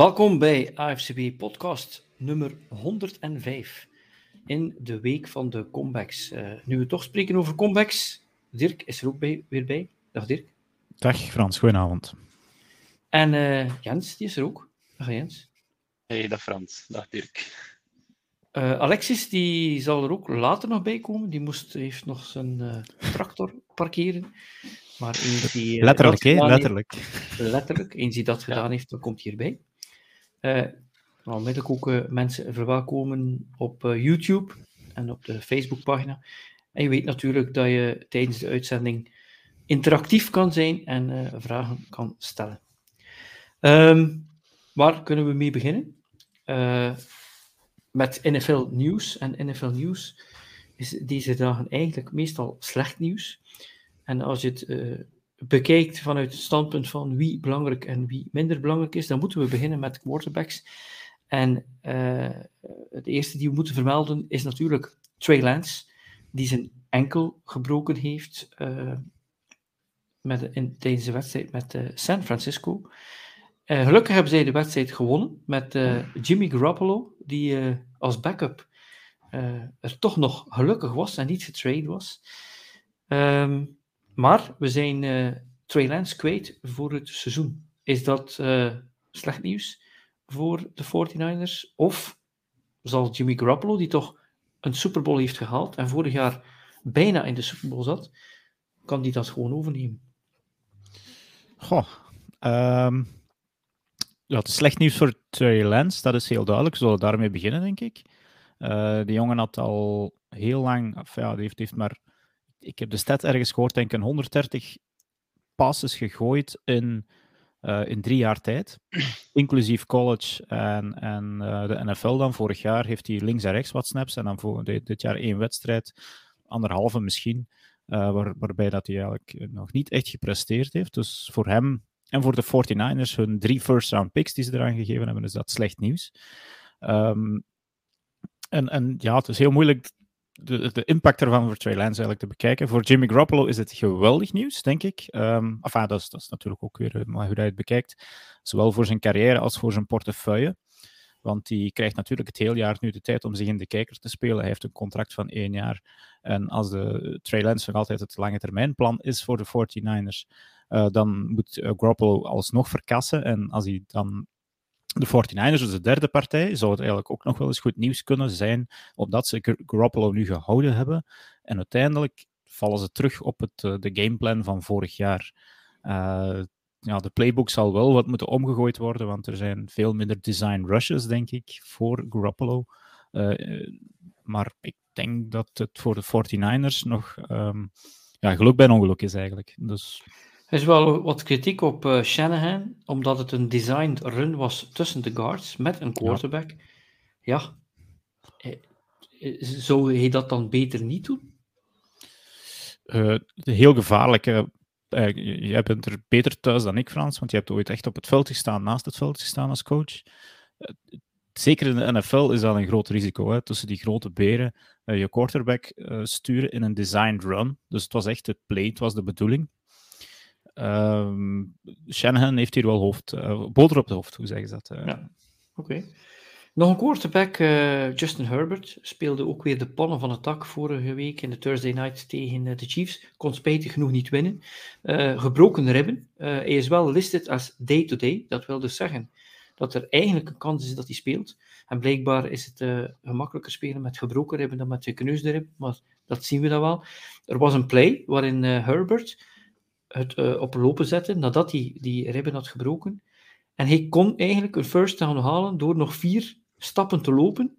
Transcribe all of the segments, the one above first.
Welkom bij AFCB podcast nummer 105 in de week van de comebacks. Uh, nu we toch spreken over comebacks, Dirk is er ook bij, weer bij. Dag Dirk. Dag Frans, goedenavond. En uh, Jens, die is er ook. Dag Jens. Hey, dag Frans. Dag Dirk. Uh, Alexis, die zal er ook later nog bij komen. Die moest, heeft nog zijn tractor parkeren. Maar eens die, letterlijk, hè? Letterlijk. Heeft, letterlijk. Eens die dat gedaan heeft, dan komt hij erbij. Uh, onmiddellijk ook uh, mensen verwelkomen op uh, YouTube en op de Facebookpagina. En je weet natuurlijk dat je tijdens de uitzending interactief kan zijn en vragen kan stellen. Um, waar kunnen we mee beginnen? met NFL nieuws. En NFL nieuws is deze dagen eigenlijk meestal slecht nieuws. En als je het bekijkt vanuit het standpunt van wie belangrijk en wie minder belangrijk is, dan moeten we beginnen met quarterbacks. En uh, het eerste die we moeten vermelden is natuurlijk Trey Lance, die zijn enkel gebroken heeft uh, met, in, tijdens de wedstrijd met uh, San Francisco. gelukkig hebben zij de wedstrijd gewonnen met Jimmy Garoppolo, die als backup er toch nog gelukkig was en niet getraind was. Um, maar we zijn uh, Trey Lance kwijt voor het seizoen. Is dat uh, slecht nieuws voor de 49ers? Of zal Jimmy Garoppolo, die toch een Super Bowl heeft gehaald en vorig jaar bijna in de Super Bowl zat, kan die dat gewoon overnemen? Goh, het is slecht nieuws voor Trey Lance, dat is heel duidelijk. We zullen daarmee beginnen, denk ik. Uh, die jongen had al heel lang, ja, die heeft, heeft maar ik heb de stat ergens gehoord, denk ik, een 130 passes gegooid in, uh, in drie jaar tijd. Inclusief college en, en uh, de NFL dan. Vorig jaar heeft hij links en rechts wat snaps. En dan voor dit, jaar één wedstrijd, anderhalve misschien. Uh, waar, waarbij dat hij eigenlijk nog niet echt gepresteerd heeft. Dus voor hem en voor de 49ers, hun drie first-round picks die ze eraan gegeven hebben, is dat slecht nieuws. Um, en, en ja, het is heel moeilijk de, de impact ervan voor Trey Lance eigenlijk te bekijken. Voor Jimmy Garoppolo is het geweldig nieuws, denk ik. Um, dat, is, dat is natuurlijk ook weer maar hoe hij het bekijkt. Zowel voor zijn carrière als voor zijn portefeuille. Want die krijgt natuurlijk het hele jaar nu de tijd om zich in de kijker te spelen. Hij heeft een contract van één jaar. En als de Trey Lance nog altijd het lange termijn plan is voor de 49ers, uh, dan moet uh, alsnog verkassen. En als hij dan de 49ers, dus de derde partij, zou het eigenlijk ook nog wel eens goed nieuws kunnen zijn, omdat ze Garoppolo nu gehouden hebben. En uiteindelijk vallen ze terug op het, eh, de gameplan van vorig jaar. Uh, ja, de playbook zal wel wat moeten omgegooid worden, want er zijn veel minder design rushes, denk ik, voor Garoppolo. Uh, maar ik denk dat het voor de 49ers nog um, ja, geluk bij ongeluk is eigenlijk. Dus er is wel wat kritiek op uh, Shanahan, omdat het een designed run was tussen de guards met een quarterback. Ja, ja. Eh, zou hij dat dan beter niet doen? Uh, heel gevaarlijk. Uh, jij bent er beter thuis dan ik, Frans, want je hebt ooit echt op het veld gestaan, naast het veld gestaan als coach. zeker in de NFL is dat een groot risico, hè, tussen die grote beren je quarterback sturen in een designed run. Dus het was echt het play, het was de bedoeling. Um, Shanahan heeft hier wel hoofd, uh, boter op het hoofd, hoe zeggen ze dat? Uh. Ja, oké. Nog een quarterback, uh, Justin Herbert, speelde ook weer de pannen van het dak vorige week in de Thursday Night tegen de Chiefs. Kon spijtig genoeg niet winnen. gebroken ribben. hij is wel listed als day-to-day. -day. Dat wil dus zeggen dat er eigenlijk een kans is dat hij speelt. En blijkbaar is het gemakkelijker spelen met gebroken ribben dan met gekneusde ribben, maar dat zien we dan wel. Er was een play waarin Herbert het uh, op lopen zetten nadat hij die ribben had gebroken. En hij kon eigenlijk een first down halen door nog vier stappen te lopen.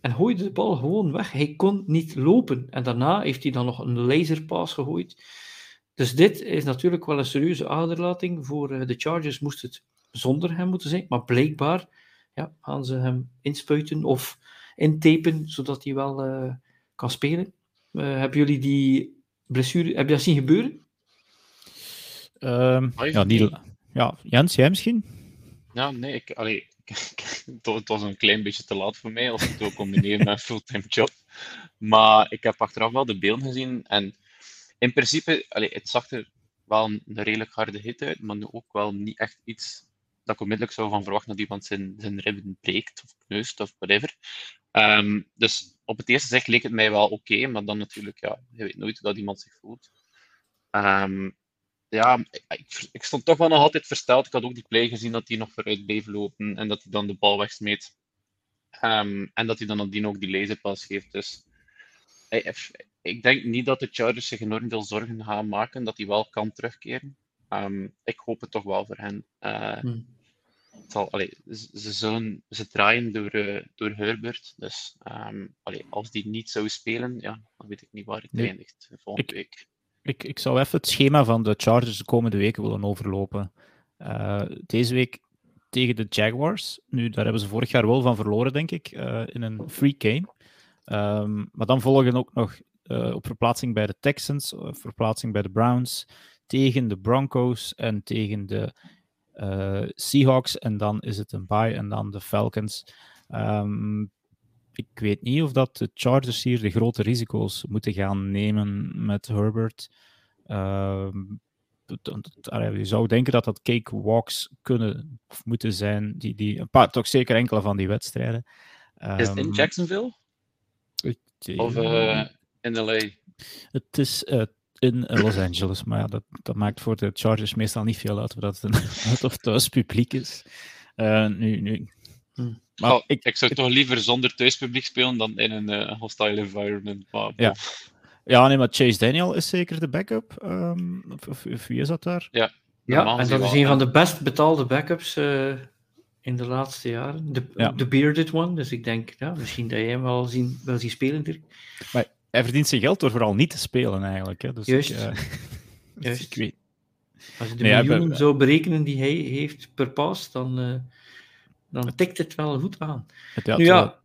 En gooide de bal gewoon weg. Hij kon niet lopen. En daarna heeft hij dan nog een laserpaas gegooid. Dus dit is natuurlijk wel een serieuze aderlating. Voor uh, de Chargers moest het zonder hem moeten zijn. Maar blijkbaar ja, gaan ze hem inspuiten of intapen, zodat hij wel uh, kan spelen. hebben jullie die blessure, heb je dat zien gebeuren? Um, ja, die, ja, Jens, jij misschien? Ja, nee, ik, allee, het was een klein beetje te laat voor mij als ik het wil combineren met een fulltime job. Maar ik heb achteraf wel de beelden gezien en in principe, allee, het zag er wel een redelijk harde hit uit, maar nu ook wel niet echt iets dat ik onmiddellijk zou van verwachten dat iemand zijn, zijn ribben breekt of kneust of whatever. Ehm, dus op het eerste zicht leek het mij wel oké, maar dan natuurlijk, ja, je weet nooit hoe dat iemand zich voelt. Ehm, ja, ik, ik, stond toch wel nog altijd versteld. Ik had ook die play gezien dat hij nog vooruit bleef lopen en dat hij dan de bal wegsmeet. Um, en dat hij dan nadien ook die laserpas geeft. Dus ik denk niet dat de Chargers zich enorm veel zorgen gaan maken dat hij wel kan terugkeren. Um, ik hoop het toch wel voor hen. Uh, hmm. zal, allee, ze, zullen, ze draaien door, uh, door Herbert. Dus um, allee, als die niet zou spelen, ja, dan weet ik niet waar het nee. eindigt volgende ik, week. Ik, ik zou even het schema van de Chargers de komende weken willen overlopen. Uh, deze week tegen de Jaguars. Nu, daar hebben ze vorig jaar wel van verloren, denk ik, in een free game. Um, maar dan volgen ook nog uh, op verplaatsing bij de Texans, verplaatsing bij de Browns, tegen de Broncos en tegen de Seahawks. En dan is het een bye en dan de Falcons. Um, ik weet niet of dat de Chargers hier de grote risico's moeten gaan nemen met Herbert. Uh, je zou denken dat dat cakewalks kunnen of moeten zijn. Die, die, een paar, toch zeker enkele van die wedstrijden. Um, is het in Jacksonville? Of uh, in LA? Het is uh, in Los Angeles, maar ja, dat, dat maakt voor de Chargers meestal niet veel uit of dat het een uit- of thuis publiek is. Uh, nu, nu. Hm. Maar oh, ik, ik zou toch liever zonder thuispubliek spelen dan in een uh, hostile environment. Maar, ja. ja, nee, maar Chase Daniel is zeker de backup. Um, of, of, of, wie is dat daar? Ja, ja en dat is een van de best betaalde backups uh, in de laatste jaren. De, ja. de bearded one. Dus ik denk, ja, misschien dat jij hem wel zien, wel zien spelen, Dirk. Maar hij verdient zijn geld door vooral niet te spelen, eigenlijk. Hè. Dus Juist. Ik, uh, Juist. ik weet. Als je de nee, miljoen ben... zou berekenen die hij heeft per pas, dan, uh, dan tikt het wel goed aan. Het had, nu ja,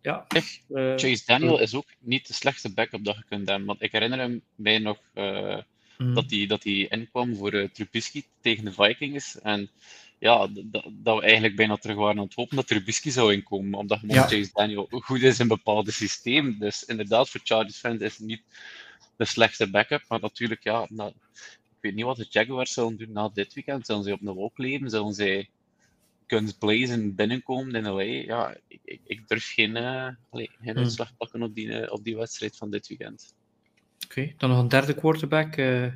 ja uh, Chase Daniel is ook niet de slechtste backup dat je kunt hebben. Want ik herinner hem mij nog uh, mm. dat hij dat inkwam voor uh, Trubisky tegen de Vikings. En ja, dat we eigenlijk bijna terug waren aan het hopen dat Trubisky zou inkomen, omdat ja. Chase Daniel goed is in een bepaalde systeem. Dus inderdaad, voor Chargers fans is het niet de slechtste backup, maar natuurlijk, ja, nou, ik weet niet wat de Jaguars zullen doen na dit weekend. Zullen ze op de wolk leven? Zullen zij kunnen blazen binnenkomen in LA? Ja, ik, ik, ik durf geen, uh, geen hmm. uitslag pakken op die, uh, op die wedstrijd van dit weekend. Oké, okay, dan nog een derde quarterback, uh,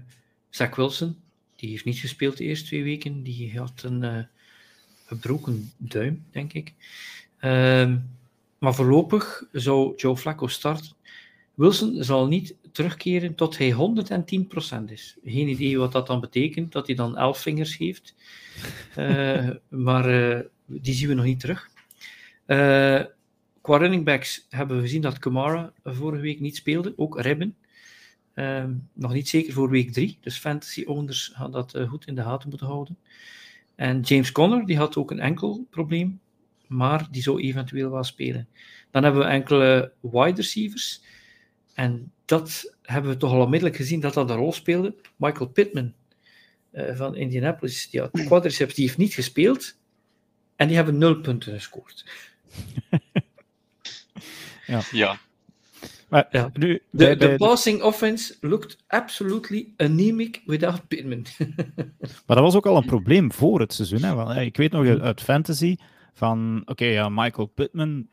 Zach Wilson. Die heeft niet gespeeld de eerste twee weken. Die had een uh, gebroken duim, denk ik. Uh, maar voorlopig zou Joe Flacco starten. Wilson zal niet terugkeren tot hij 110% is. Geen idee wat dat dan betekent, dat hij dan elf vingers heeft. Uh, maar uh, die zien we nog niet terug. Uh, qua running backs hebben we gezien dat Kamara vorige week niet speelde, ook Ribben. Uh, nog niet zeker voor week 3, dus fantasy owners gaan dat goed in de gaten moeten houden. En James Conner, die had ook een enkel probleem, maar die zou eventueel wel spelen. Dan hebben we enkele wide receivers. En dat hebben we toch al onmiddellijk gezien dat dat een rol speelde. Michael Pittman uh, van Indianapolis, die had quadriceps, die heeft niet gespeeld. En die hebben nul punten gescoord. ja. ja. Maar ja. nu, de, de, passing offense looked absolutely anemic without Pittman. maar dat was ook al een probleem voor het seizoen. Hè? Want, ik weet nog uit fantasy van, oké, okay, ja, Michael Pittman,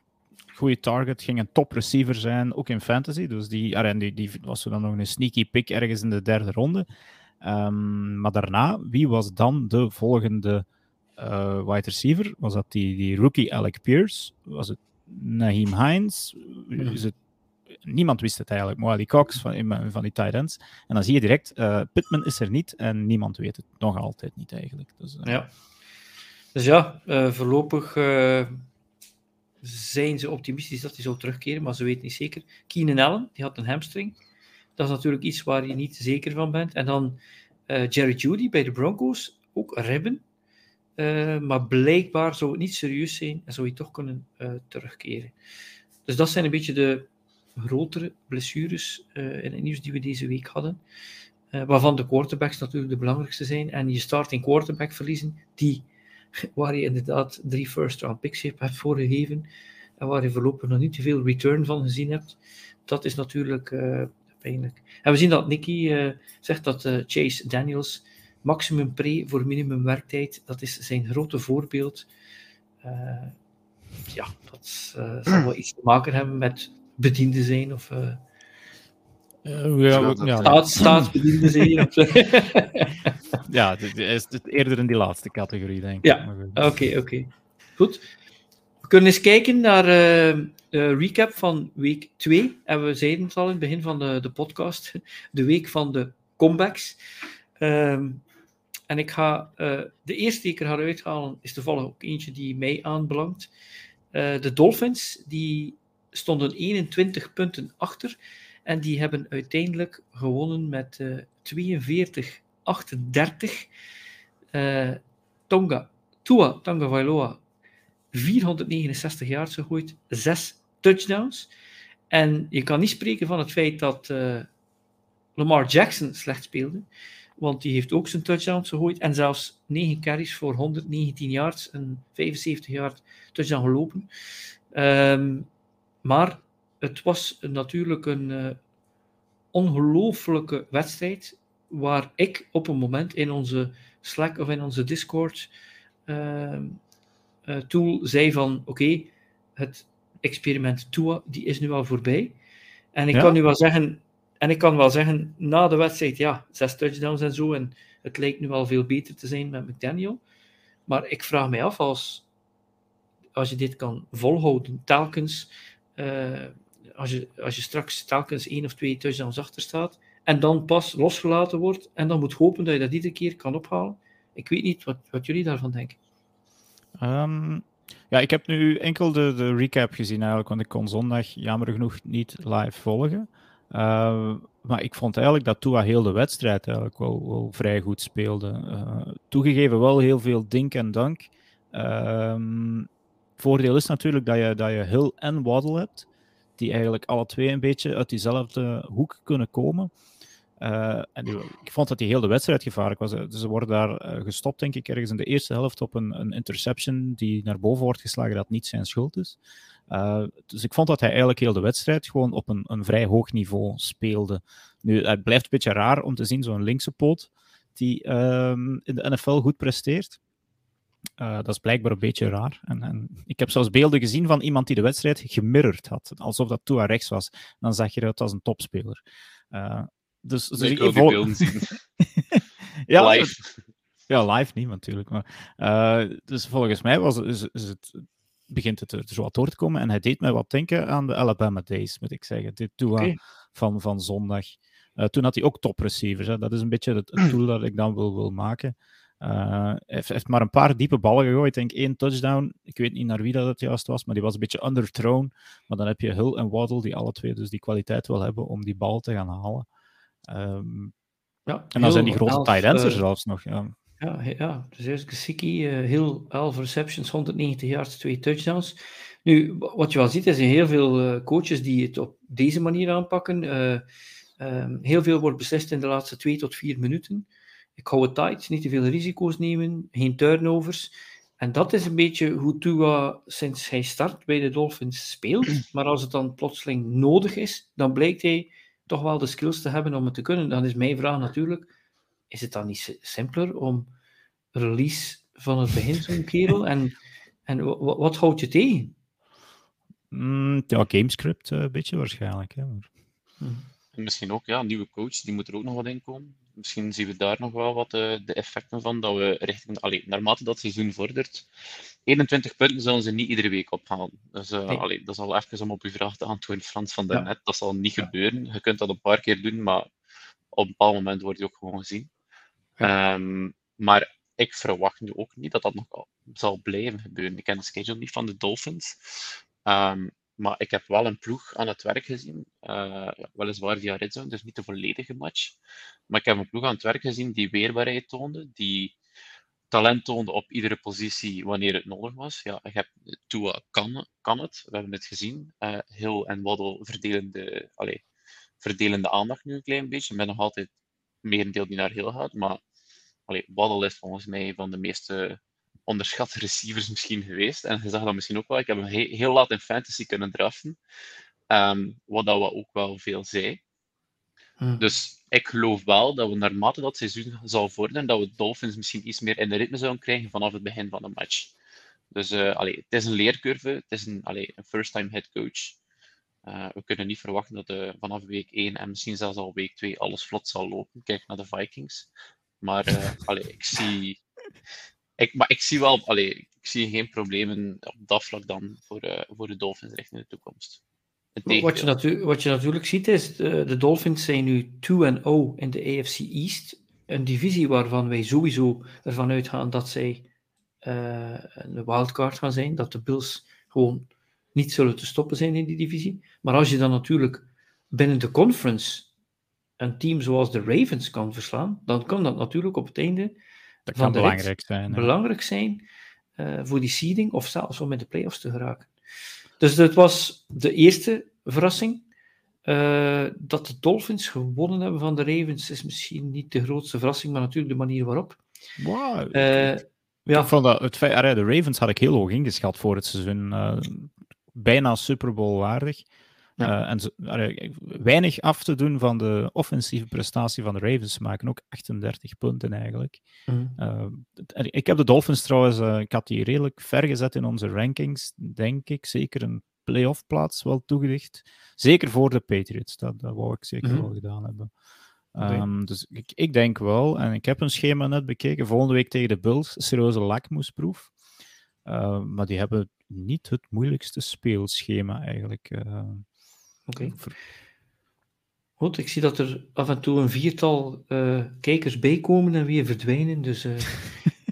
goede target, ging een top receiver zijn, ook in fantasy. Dus die, en die, die was dan nog een sneaky pick ergens in de derde ronde. Um, maar daarna, wie was dan de volgende uh, wide receiver? Was dat die, die rookie Alec Pierce? Was het Naheem Hines? Is het niemand wist het eigenlijk. Moali Cox van, van die tight ends. En dan zie je direct, uh, Pittman is er niet en niemand weet het nog altijd niet eigenlijk. Dus, uh... ja. Dus ja, voorlopig zijn ze optimistisch dat hij zou terugkeren, maar ze weten niet zeker. Keenan Allen, die had een hamstring. Dat is natuurlijk iets waar je niet zeker van bent. En dan Jerry Judy bij de Broncos, ook ribben. maar blijkbaar zou het niet serieus zijn en zou hij toch kunnen terugkeren. Dus dat zijn een beetje de, grotere blessures in het nieuws die we deze week hadden. Waarvan de quarterbacks natuurlijk de belangrijkste zijn. En je starting quarterback verliezen, die, waar je inderdaad drie first round picks hebt voorgegeven. En waar je voorlopig nog niet te veel return van gezien hebt. Dat is natuurlijk uh, pijnlijk. En we zien dat Nicky zegt dat Chase Daniels maximum pre voor minimum werktijd, dat is zijn grote voorbeeld. Ja, dat zal wel iets te maken hebben met bediende zijn of ja, ja, staats, staatsbediende zijn. ja, het is eerder in die laatste categorie, denk ik. Ja, oké, oké. Goed. We kunnen eens kijken naar de recap van week 2. En we zeiden het al in het begin van de, de podcast, de week van de comebacks. Um, en ik ga, uh, de eerste die ik er ga uithalen, is toevallig ook eentje die mij aanbelangt. Uh, de Dolphins, die stonden 21 punten achter. En die hebben uiteindelijk gewonnen met uh, 42-38. Tonga, Tua Tonga Vailoa, 469 yards gegooid, 6 touchdowns. En je kan niet spreken van het feit dat Lamar Jackson slecht speelde. Want die heeft ook zijn touchdowns gegooid. En zelfs 9 carries voor 119 yards en 75 yard touchdown gelopen. Um, maar het was natuurlijk een uh, ongelooflijke wedstrijd. Waar ik op een moment in onze Slack of in onze Discord uh, uh, tool zei van oké, okay, het experiment Tua die is nu al voorbij. En ik ja? kan nu wel zeggen, en ik kan wel zeggen, na de wedstrijd, ja, zes touchdowns en zo. En het lijkt nu al veel beter te zijn met McDaniel. Maar ik vraag mij af, als, als je dit kan volhouden, telkens, uh, als, je, als je straks telkens één of twee touchdowns achter staat, en dan pas losgelaten wordt, en dan moet hopen dat je dat iedere keer kan ophalen. Ik weet niet wat, wat jullie daarvan denken. Um, ja, ik heb nu enkel de, de recap gezien eigenlijk, want ik kon zondag jammer genoeg niet live volgen. Uh, maar ik vond eigenlijk dat Tua heel de wedstrijd eigenlijk wel, vrij goed speelde. Uh, toegegeven wel heel veel dink en dank. Uh, voordeel is natuurlijk dat je, dat je Hill en Waddle hebt, die eigenlijk alle twee een beetje uit diezelfde hoek kunnen komen. Uh, en die, ik vond dat hij heel de wedstrijd gevaarlijk was. Dus ze worden daar uh, gestopt, denk ik, ergens in de eerste helft op een, een interception die naar boven wordt geslagen, dat niet zijn schuld is. Uh, dus ik vond dat hij eigenlijk heel de wedstrijd gewoon op een, een vrij hoog niveau speelde. Nu, het blijft een beetje raar om te zien, zo'n linkse poot die um, in de NFL goed presteert. Uh, dat is blijkbaar een beetje raar. En, en, ik heb zelfs beelden gezien van iemand die de wedstrijd gemirrord had. Alsof dat Tua rechts was. Dan zag je eruit als een topspeler. Uh, dus, dus ik, wil die beelden zien. ja, live. Ja, live niet natuurlijk. Maar, uh, dus volgens mij was, is, is het begint het er zo wat door te komen. En hij deed mij wat denken aan de Alabama Days, moet ik zeggen. Dit Tua okay. van, van zondag. Toen had hij ook top receivers. Hè. Dat is een beetje het, het tool dat ik dan wil, wil maken. Uh, hij heeft, heeft, maar een paar diepe ballen gegooid. Ik denk één touchdown. Ik weet niet naar wie dat het juist was, maar die was een beetje underthrown. Maar dan heb je Hill en Waddle, die alle twee dus die kwaliteit wel hebben om die bal te gaan halen. Um, ja, en dan zijn die grote tight ends er uh, zelfs nog. Ja. Ja, ja, dus Gesicki, uh, heel 11 receptions, 190 yards, twee touchdowns. Nu, wat je wel ziet, is heel veel coaches die het op deze manier aanpakken. Um, heel veel wordt beslist in de laatste twee tot vier minuten. Ik hou het tight, niet te veel risico's nemen, geen turnovers. En dat is een beetje hoe Tua sinds hij start bij de Dolphins speelt. Maar als het dan plotseling nodig is, dan blijkt hij toch wel de skills te hebben om het te kunnen. Dan is mijn vraag natuurlijk is het dan niet simpeler om release van het begin zo'n kerel? En, en wat, wat houdt je tegen? Mm, ja, gamescript uh, een beetje waarschijnlijk. Hè. Maar... Hmm. Misschien ook, ja, een nieuwe coach, die moet er ook nog wat in komen. Misschien zien we daar nog wel wat uh, de effecten van, dat we richting, allee, naarmate dat seizoen vordert, 21 punten zullen ze niet iedere week ophalen. Dus uh, nee. allee, dat is al even om op uw vraag te antwoorden, Frans van daarnet. Ja. Dat zal niet ja. gebeuren. Je kunt dat een paar keer doen, maar op een bepaald moment wordt die ook gewoon gezien. Ja. Um, maar ik verwacht nu ook niet dat dat nog zal blijven gebeuren. Ik ken de schedule niet van de Dolphins. Um, maar ik heb wel een ploeg aan het werk gezien. Uh, weliswaar via Redzone, dus niet de volledige match. Maar ik heb een ploeg aan het werk gezien die weerbaarheid toonde, die talent toonde op iedere positie wanneer het nodig was. Ja, ik heb, Tua kan, kan het, we hebben het gezien. Uh, Hill en Waddle verdelen de, allez, verdelen de aandacht nu een klein beetje. Ik ben nog altijd merendeel die naar Hill gaat, maar Waddle is volgens mij van de meeste onderschatte receivers misschien geweest. En je zag dat misschien ook wel. Ik heb hem he heel laat in fantasy kunnen draften. Um, wat dat we ook wel veel zei. Hm. Dus ik geloof wel dat we naarmate dat seizoen zal vorderen, dat we Dolphins misschien iets meer in de ritme zouden krijgen vanaf het begin van de match. Dus uh, allee, het is een leercurve, het is een, allee, een first-time head coach. Uh, we kunnen niet verwachten dat uh, vanaf week 1 en misschien zelfs al week 2 alles vlot zal lopen. Kijk naar de Vikings. Maar allee, ik zie ik, maar ik zie wel, allee, ik zie geen problemen op dat vlak dan voor, uh, voor de Dolphins richting de toekomst. Wat je, natu wat je natuurlijk ziet is, de, de Dolphins zijn nu 2-0 in de AFC East. Een divisie waarvan wij sowieso ervan uitgaan dat zij uh, een wildcard gaan zijn. Dat de Bills gewoon niet zullen te stoppen zijn in die divisie. Maar als je dan natuurlijk binnen de conference een team zoals de Ravens kan verslaan, dan kan dat natuurlijk op het einde dat kan belangrijk zijn. Belangrijk zijn uh, voor die seeding of zelfs om in de playoffs te geraken. Dus dat was de eerste verrassing. Uh, dat de Dolphins gewonnen hebben van de Ravens is misschien niet de grootste verrassing, maar natuurlijk de manier waarop. Wow. Uh, ja. Vond dat het feit, de Ravens had ik heel hoog ingeschat voor het seizoen. bijna Super Bowl waardig. Uh, en weinig af te doen van de offensieve prestatie van de Ravens. maken ook 38 punten eigenlijk. Mm. Uh, ik heb de Dolphins trouwens, uh, ik had die redelijk ver gezet in onze rankings, denk ik. Zeker een playoff plaats wel toegedicht. Zeker voor de Patriots, dat, dat wou ik zeker mm. wel gedaan hebben. Um, dus ik, ik, denk wel, en ik heb een schema net bekeken, volgende week tegen de Bills, serieuze lakmoesproef. maar die hebben niet het moeilijkste speelschema eigenlijk. Oké. Goed, ik zie dat er af en toe een viertal uh, kijkers bijkomen en weer verdwijnen. Dus uh,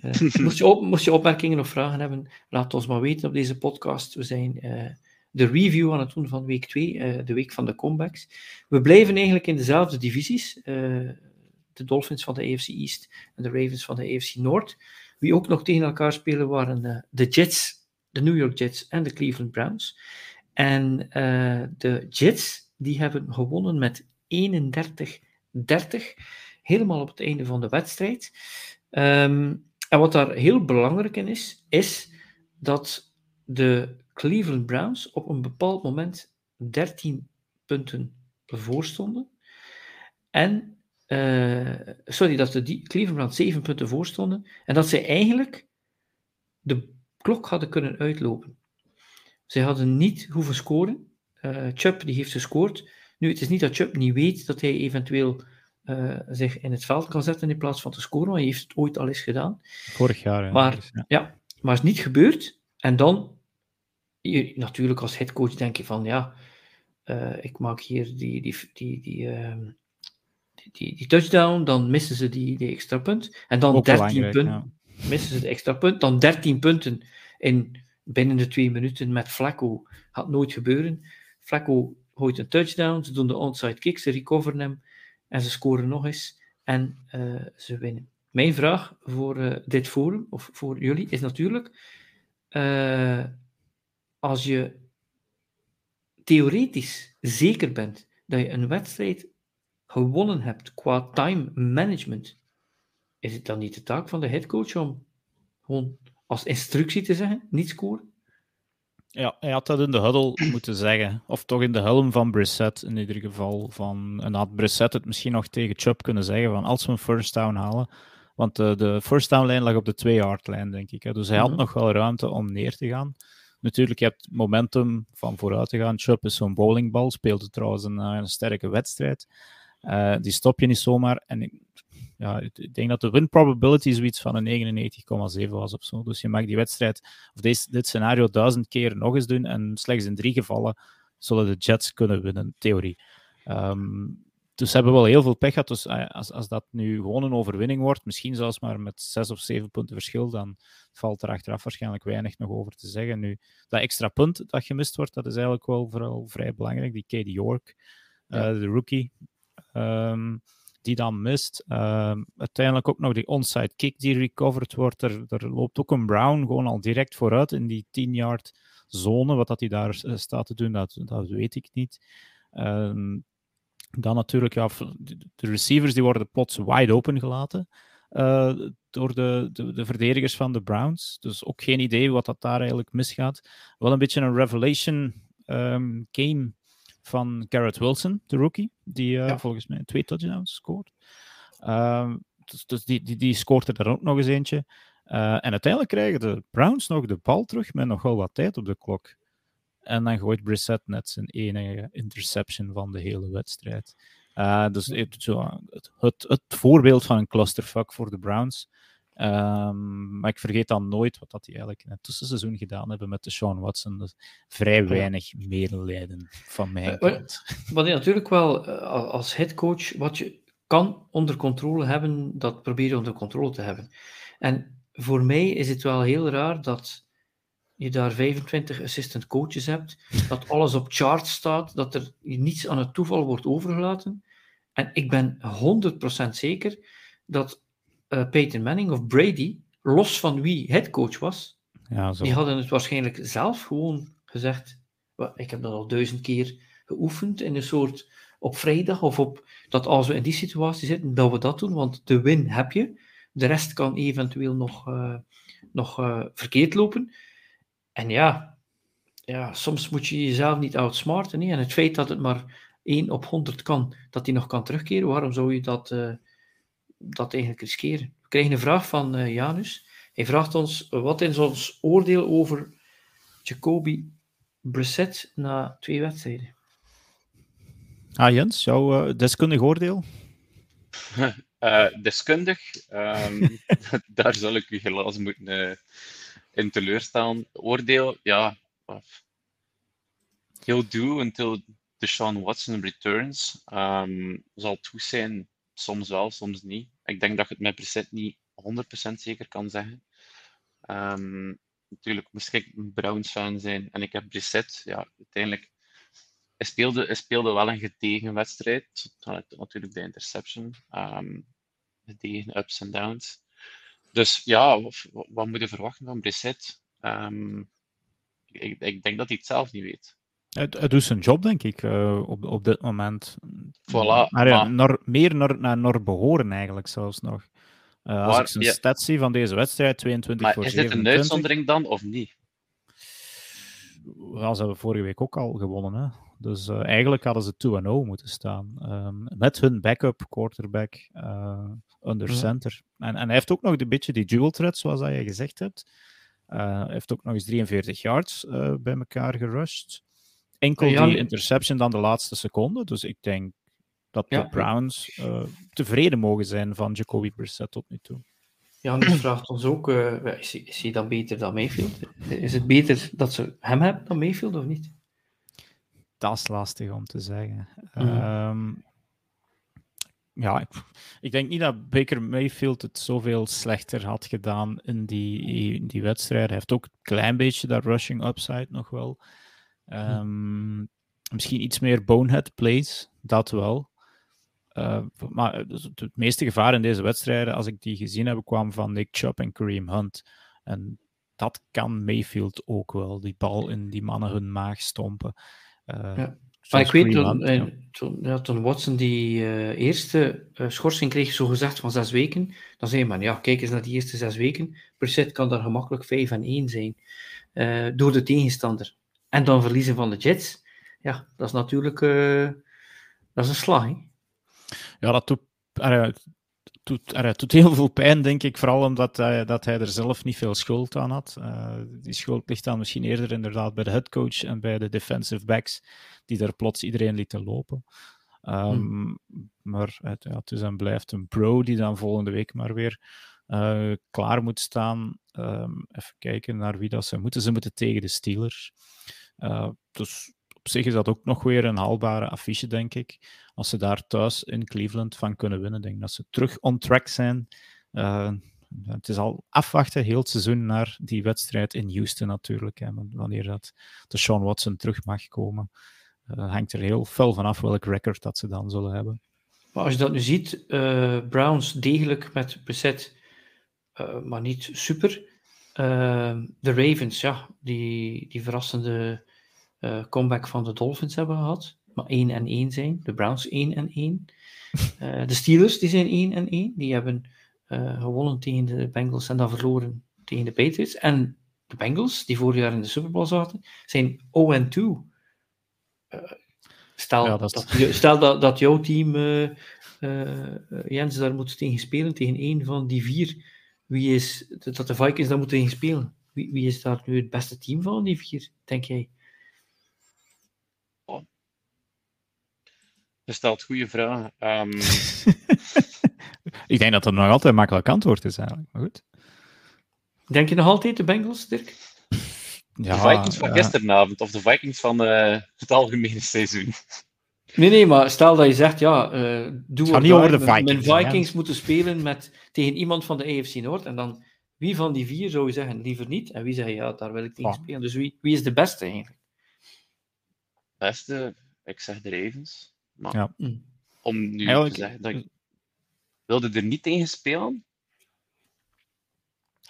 uh, moest, je op, moest je opmerkingen of vragen hebben, laat ons maar weten op deze podcast. We zijn de review aan het doen van week 2, de week van de comebacks. We blijven eigenlijk in dezelfde divisies. de Dolphins van de AFC East en de Ravens van de AFC North. Wie ook nog tegen elkaar spelen waren de Jets, de New York Jets en de Cleveland Browns. En uh, de Jets, die hebben gewonnen met 31-30, helemaal op het einde van de wedstrijd. Um, en wat daar heel belangrijk in is, is dat de Cleveland Browns op een bepaald moment 13 punten voorstonden. En, uh, sorry, dat de Cleveland Browns 7 punten voorstonden. En dat zij eigenlijk de klok hadden kunnen uitlopen. Zij hadden niet hoeven scoren. Uh, Chubb die heeft gescoord. Nu, het is niet dat Chubb niet weet dat hij eventueel uh, zich in het veld kan zetten in plaats van te scoren, want hij heeft het ooit al eens gedaan. Vorig jaar. Maar, dus, ja. ja. maar is niet gebeurd. En dan, je, natuurlijk als headcoach denk je van, ja, uh, ik maak hier die, die, die, die, uh, die, die, die, touchdown, dan missen ze die, die extra punt. En dan Ook 13 punten. Ja. Missen ze de extra punt, dan 13 punten in binnen de twee minuten met Flacco. Gaat nooit gebeuren. Flacco gooit een touchdown, ze doen de onside kick, ze recoveren hem en ze scoren nog eens en uh, ze winnen. Mijn vraag voor uh, dit forum, of voor jullie, is natuurlijk: uh, als je theoretisch zeker bent dat je een wedstrijd gewonnen hebt qua time management, is het dan niet de taak van de headcoach om gewoon als instructie te zeggen, niet scoren? Ja, hij had dat in de huddle moeten zeggen. Of toch in de helm van Brissett in ieder geval. Van, en had Brissett het misschien nog tegen Chubb kunnen zeggen van als we een first down halen. Want de, de first down lijn lag op de 2-yard lijn, denk ik. Hè. Dus hij had mhm. nog wel ruimte om neer te gaan. Natuurlijk, je hebt momentum van vooruit te gaan. Chubb is zo'n bowlingbal, speelde trouwens een, eh, een sterke wedstrijd. Uh, die stop je niet zomaar. En ja, ik denk dat de win probability zoiets van een 99,7 was of zo. Dus je mag die wedstrijd, of deze, dit scenario duizend keer nog eens doen en slechts in drie gevallen zullen de Jets kunnen winnen, theorie. Um, dus ze hebben wel heel veel pech gehad. Dus eh, als, als dat nu gewoon een overwinning wordt, misschien zelfs maar met zes of zeven punten verschil, dan valt er achteraf waarschijnlijk weinig nog over te zeggen. Nu, dat extra punt dat gemist wordt, dat is eigenlijk wel vooral vrij belangrijk. Die Katie York, uh, de rookie. Um, die dan mist. Uh, uiteindelijk ook nog die onside kick die recovered wordt. Er, er loopt ook een Brown gewoon al direct vooruit in die 10-yard zone. Wat dat hij daar eh, staat te doen, dat, dat weet ik niet. Uh, dan natuurlijk, ja, de receivers die worden plots wide open gelaten. Uh, door de, de, de, verdedigers van de Browns. Dus ook geen idee wat dat daar eigenlijk misgaat. Wel een beetje een revelation um, game van Garrett Wilson, de rookie, die eh, Ja. volgens mij twee touchdowns scoort. Ehm, dus dus die, die, die scoort er daar ook nog eens eentje. Eh, en uiteindelijk krijgen de Browns nog de bal terug met nogal wat tijd op de klok. En dan gooit Brissett net zijn enige interception van de hele wedstrijd. Eh, dus het, zo, het, het, het voorbeeld van een clusterfuck voor de Browns. Ehm, maar ik vergeet dan nooit wat dat die eigenlijk in het tussenseizoen gedaan hebben met de Sean Watson. Dus vrij weinig medelijden van mijn Eh, kant. Wat je natuurlijk wel eh, als headcoach, wat je kan onder controle hebben, dat probeer je onder controle te hebben. En voor mij is het wel heel raar dat je daar 25 assistant coaches hebt, dat alles op chart staat, dat er niets aan het toeval wordt overgelaten. En ik ben 100% zeker dat eh, Peyton Manning of Brady, los van wie headcoach was, Ja, zo. die hadden het waarschijnlijk zelf gewoon gezegd. "Wel, Ik heb dat al duizend keer geoefend in een soort op vrijdag of op dat als we in die situatie zitten, dat we dat doen, want de win heb je. De rest kan eventueel nog, eh, nog eh, verkeerd lopen. En ja, ja, soms moet je jezelf niet outsmarten. hè. En het feit dat het maar 1 op 100 kan, dat hij nog kan terugkeren, waarom zou je dat, dat eigenlijk riskeren? We krijgen een vraag van eh, Janus. Hij vraagt ons, wat is ons oordeel over Jacoby Brissett na twee wedstrijden? Ah, Jens, jouw eh, deskundig oordeel? Eh, deskundig, ehm, daar zal ik u helaas moeten eh, in teleurstaan. Oordeel, ja. He'll do until Deshaun Watson returns. Ehm, zal het goed zijn, soms wel, soms niet. Ik denk dat je het met Brissett niet 100% zeker kan zeggen. Ehm, natuurlijk moest ik een Browns fan zijn en ik heb Brissett, ja, uiteindelijk hij speelde, hij speelde wel een gedegen wedstrijd. Natuurlijk de interception. gedegen ups en downs. Dus ja, wat, wat moet je verwachten van Brissett? Ehm, ik, ik denk dat hij het zelf niet weet. Het, het doet zijn job, denk ik, eh, op, op dit moment. Voilà, maar, ja, maar- naar- meer naar, naar, naar behoren eigenlijk zelfs nog. Eh, als Maar, ik zijn ja. stats zie van deze wedstrijd, 22 Maar voor is dit een 27. uitzondering dan of niet? Wel, ze hebben vorige week ook al gewonnen. Hè? Dus eh, eigenlijk hadden ze 2-0 moeten staan. Ehm, met hun backup quarterback eh, under Ja. center. En, en hij heeft ook nog een beetje die dual threat, zoals dat je gezegd hebt. Eh, hij heeft ook nog eens 43 yards eh, bij elkaar gerushed. Enkel Ja, die interception dan de laatste seconde. Dus ik denk dat Ja. de Browns eh, tevreden mogen zijn van Jacoby Brissett tot nu toe. Janus vraagt ons ook, eh, is, hij, is hij dan beter dan Mayfield? Is het beter dat ze hem hebben dan Mayfield of niet? Dat is lastig om te zeggen. Mhm. Ehm, ja, ik, ik denk niet dat Baker Mayfield het zoveel slechter had gedaan in die, in die wedstrijd. Hij heeft ook een klein beetje dat rushing upside nog wel. Ehm, Misschien iets meer bonehead plays, dat wel. Eh, maar dus het, meeste gevaar in deze wedstrijden, als ik die gezien heb, kwam van Nick Chubb en Kareem Hunt. En dat kan Mayfield ook wel, die bal in die mannen hun maag stompen. Eh, Ja. Maar ik weet, toen, Hunt, ja. eh, toen, ja, toen Watson die eh, eerste eh, schorsing kreeg, zo gezegd van zes weken, dan zei man, ja, kijk eens naar die eerste zes weken. Brissett kan daar gemakkelijk 5 en 1 zijn eh, door de tegenstander. En dan verliezen van de Jets. Ja, dat is natuurlijk eh, dat is een slag. hè. Ja, dat doet, doet, doet heel veel pijn, denk ik. Vooral omdat hij, dat hij er zelf niet veel schuld aan had. Eh, die schuld ligt dan misschien eerder inderdaad bij de headcoach en bij de defensive backs, die daar plots iedereen lieten lopen. Ehm, Maar het, ja, het is en blijft een pro die dan volgende week maar weer eh, klaar moet staan. Ehm, even kijken naar wie dat ze moeten. Ze moeten tegen de Steelers. Eh, dus op zich is dat ook nog weer een haalbare affiche, denk ik. Als ze daar thuis in Cleveland van kunnen winnen, denk ik dat ze terug on track zijn. Eh, het is al afwachten heel het seizoen naar die wedstrijd in Houston natuurlijk. Hè, wanneer dat de Sean Watson terug mag komen, eh, hangt er heel fel vanaf welk record dat ze dan zullen hebben. Maar als je dat nu ziet, Browns degelijk met bezet, maar niet super. Eh, de Ravens, ja, die, die verrassende eh, comeback van de Dolphins hebben gehad. Maar 1 en 1 zijn. De Browns 1 en 1. Eh, de Steelers, die zijn 1 en 1. Die hebben eh, gewonnen tegen de Bengals en dan verloren tegen de Patriots. En de Bengals, die vorig jaar in de Super Bowl zaten, zijn 0 en 2. Stel, Ja, dat, stel dat, dat jouw team, Jens, daar moet tegen spelen, tegen één van die vier. Wie is, dat de Vikings daar moeten tegen spelen. Wie, wie is daar nu het beste team van die vier, denk jij? Je stelt goede vragen. Ehm, Ik denk dat dat nog altijd een makkelijk antwoord is, eigenlijk. Maar goed. Denk je nog altijd de Bengals, Dirk? Ja, de Vikings van ja. gisteravond of de Vikings van eh, het algemene seizoen. Nee, nee, maar stel dat je zegt, ja, eh doe niet over de Mijn- Vikings, Mijn Vikings moeten spelen met, tegen iemand van de AFC Noord. En dan, wie van die vier zou je zeggen, liever niet? En wie zegt, ja, daar wil ik tegen Ah. spelen. Dus wie, wie is de beste eigenlijk? Beste, ik zeg de Ravens. Maar Ja. Hm. om nu Eigenlijk- te zeggen dat ik... Wilde er niet tegen spelen?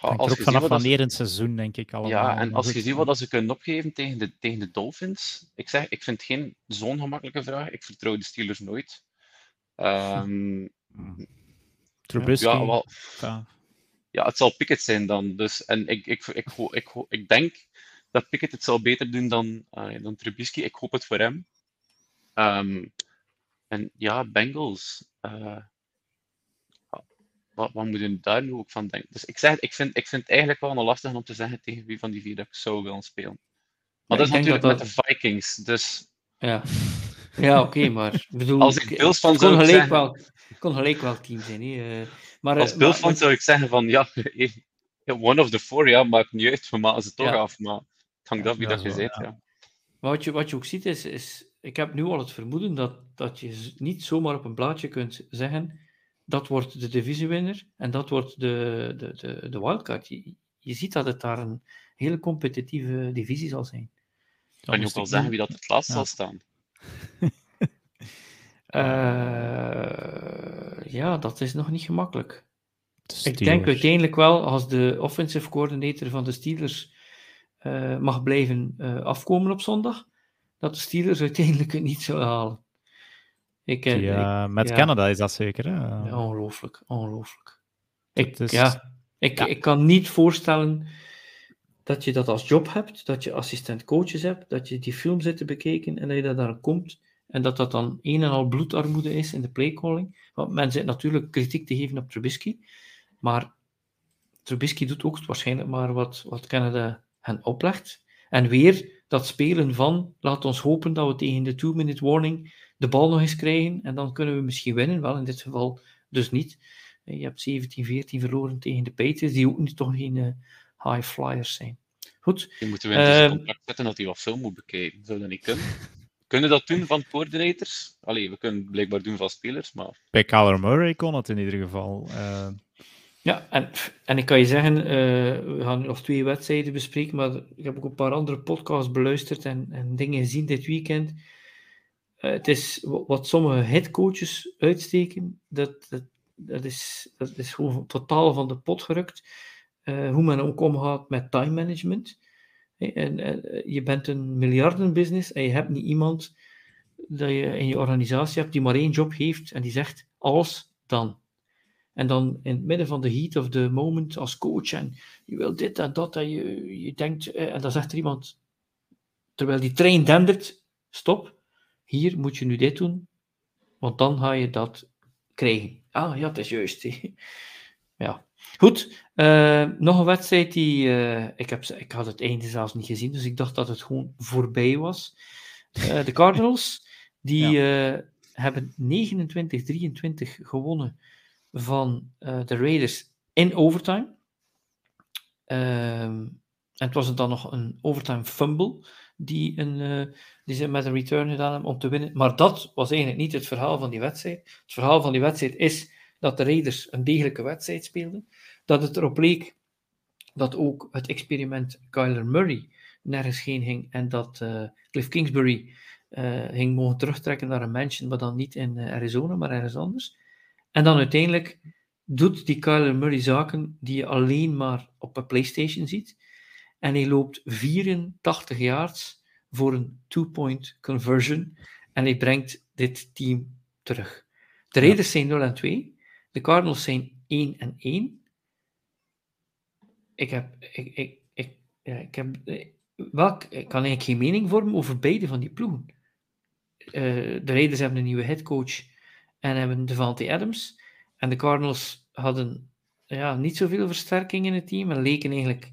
Ja, als ook vanaf wanneer het seizoen, denk ik allemaal. Ja, en als je ziet wat ze kunnen opgeven tegen de, tegen de Dolphins. Ik zeg, ik vind het geen zo'n gemakkelijke vraag. Ik vertrouw de Steelers nooit. Ehm, Trubisky, ja, wel, ja. ja, het zal Pickett zijn dan. Dus, en ik, ik, ik, ik, ik denk dat Pickett het zal beter doen dan, eh, dan Trubisky. Ik hoop het voor hem. Ehm, en ja, Bengals. Wat, wat moeten we daar nu ook van denken? Dus ik, zeg, ik, vind, ik vind het eigenlijk wel een lastig om te zeggen tegen wie van die vier dat ik zou willen spelen. Maar Ja, dat is natuurlijk dat met de Vikings. Dus Ja, ja oké, maar bedoel, Als ik Bills kon zou gelijk zeggen- wel, kon gelijk wel team zijn. Hè. eh. Maar, als eh, Bills maar- zou ik zeggen van ja, one of the four, ja, maakt niet uit, we maken ze toch Ja. af. Maar het hangt af wie Ja, dat je bent. ja. Ja. Maar wat je, wat je ook ziet is, is, ik heb nu al het vermoeden dat, dat je niet zomaar op een blaadje kunt zeggen, dat wordt de divisiewinner en dat wordt de, de, de, de wildcard. Je, je ziet dat het daar een hele competitieve divisie zal zijn. Kan je ook wel zeggen wie dat het laatst Ja. zal staan? Eh, ja, dat is nog niet gemakkelijk. De Ik denk uiteindelijk wel, als de offensive coordinator van de Steelers eh, mag blijven eh, afkomen op zondag, dat de Steelers uiteindelijk het niet zullen halen. Ik, eh, eh, met ja. Canada is dat zeker, hè? Ja, ongelooflijk, ongelooflijk. Ik, is- ja, ik, ja. ik kan niet voorstellen dat je dat als job hebt, dat je assistent coaches hebt, dat je die film zit te bekijken en dat je dat daar komt en dat dat dan een en al bloedarmoede is in de playcalling. Want men zit natuurlijk kritiek te geven op Trubisky, maar Trubisky doet ook waarschijnlijk maar wat, wat Canada hen oplegt. En weer dat spelen van, laat ons hopen dat we tegen de two-minute warning de bal nog eens krijgen en dan kunnen we misschien winnen. Wel, in dit geval dus niet. Je hebt 17-14 verloren tegen de Patriots, die ook niet toch geen eh, high flyers zijn. Goed, Die moeten we in Ehm, contract zetten dat hij wat film moet bekijken. Zou dat niet kunnen? kunnen we dat doen van coordinators? Allee, we kunnen het blijkbaar doen van spelers, maar Bij Kyler Murray kon het in ieder geval. Eh, Ja, en, en ik kan je zeggen, eh, we gaan nog twee wedstrijden bespreken, maar ik heb ook een paar andere podcasts beluisterd en, en dingen gezien dit weekend. Eh, het is wa- wat sommige headcoaches uitsteken, dat, dat, dat, is, dat is gewoon totaal van de pot gerukt. Eh, hoe men ook omgaat met time management. En, eh, je bent een miljardenbusiness en je hebt niet iemand dat je in je organisatie hebt die maar één job heeft en die zegt alles dan. En dan in het midden van de heat of the moment als coach en je wil dit en dat en je, je denkt, eh, en dan zegt er iemand, terwijl die trein dendert, stop, hier moet je nu dit doen, want dan ga je dat krijgen. Ah ja, dat is juist. ja. Goed, eh, nog een wedstrijd die, eh, ik, heb, ik had het einde zelfs niet gezien, dus ik dacht dat het gewoon voorbij was. De Cardinals, die hebben 29-23 gewonnen van eh, de Raiders in overtime. Ehm, en het was dan nog een overtime fumble die, een, eh, die ze met een return gedaan hebben om te winnen. Maar dat was eigenlijk niet het verhaal van die wedstrijd. Het verhaal van die wedstrijd is dat de Raiders een degelijke wedstrijd speelden. Dat het erop leek dat ook het experiment Kyler Murray nergens heen ging en dat eh, Cliff Kingsbury ging mogen terugtrekken naar een mansion, maar dan niet in Arizona, maar ergens anders. En dan uiteindelijk doet die Kyler Murray zaken die je alleen maar op een PlayStation ziet. En hij loopt 84 yards voor een two-point conversion. En hij brengt dit team terug. De Raiders zijn 0 en 2. De Cardinals zijn 1 en 1. Ik heb. Ik, ik, ik, ja, ik heb eh, welk, ik kan eigenlijk geen mening vormen over beide van die ploegen. de Raiders hebben een nieuwe headcoach en hebben Devante Adams. En de Cardinals hadden ja, niet zoveel versterking in het team en leken eigenlijk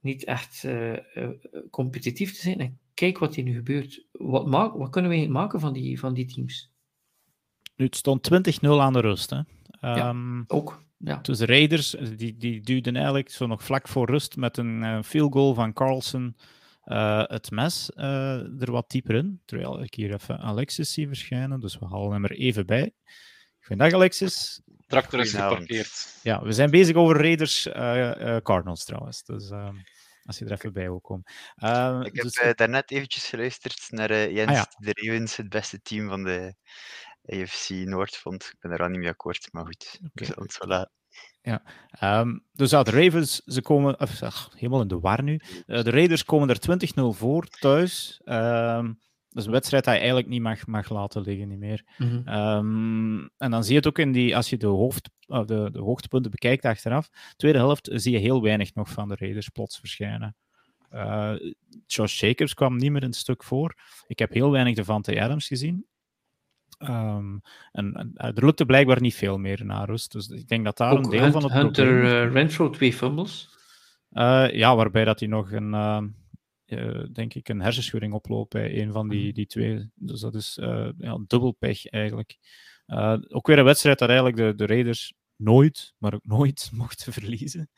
niet echt uh, uh, competitief te zijn. En kijk wat hier nu gebeurt. Wat, maak, wat kunnen we maken van die, van die teams? Nu, het stond 20-0 aan de rust. Hè? Ja, um, ook. Ja. Dus de Raiders die, die duwden eigenlijk zo nog vlak voor rust met een uh, field goal van Carlson uh, het mes uh, er wat dieper in. Terwijl ik hier even Alexis zie verschijnen, dus we halen hem er even bij. Goedendag Alexis. Tractor is geparkeerd. Ja, we zijn bezig over Raiders Cardinals trouwens. Dus ehm, als je er even bij wil komen. Uh, ik heb dus... daarnet eventjes geluisterd naar Jens ah, ja. de Ravens, het beste team van de AFC Noord vond. Ik ben er al niet mee akkoord, maar goed. Okay. We Ja, um, dus ja, de Ravens, ze komen ach, helemaal in de war nu. Uh, de Raiders komen er 20-0 voor thuis. Um, dat is een wedstrijd die je eigenlijk niet mag, mag laten liggen, niet meer. Mm -hmm. um, en dan zie je het ook in die, als je de, hoofd, uh, de, de hoogtepunten bekijkt achteraf. Tweede helft zie je heel weinig nog van de Raiders plots verschijnen. Uh, Josh Jacobs kwam niet meer een stuk voor. Ik heb heel weinig de Vante Adams gezien. Um, en, en, er lukte blijkbaar niet veel meer na rust. Dus ik denk dat daar Ook een deel van het Hunter probleem uh, Renfro twee fumbles. Uh, ja, waarbij dat hij nog een, uh, denk ik, een hersenschudding oploopt bij een van die, die twee. Dus dat is ja, dubbel pech eigenlijk. ook weer een wedstrijd dat eigenlijk de, de Raiders nooit, maar ook nooit mochten verliezen.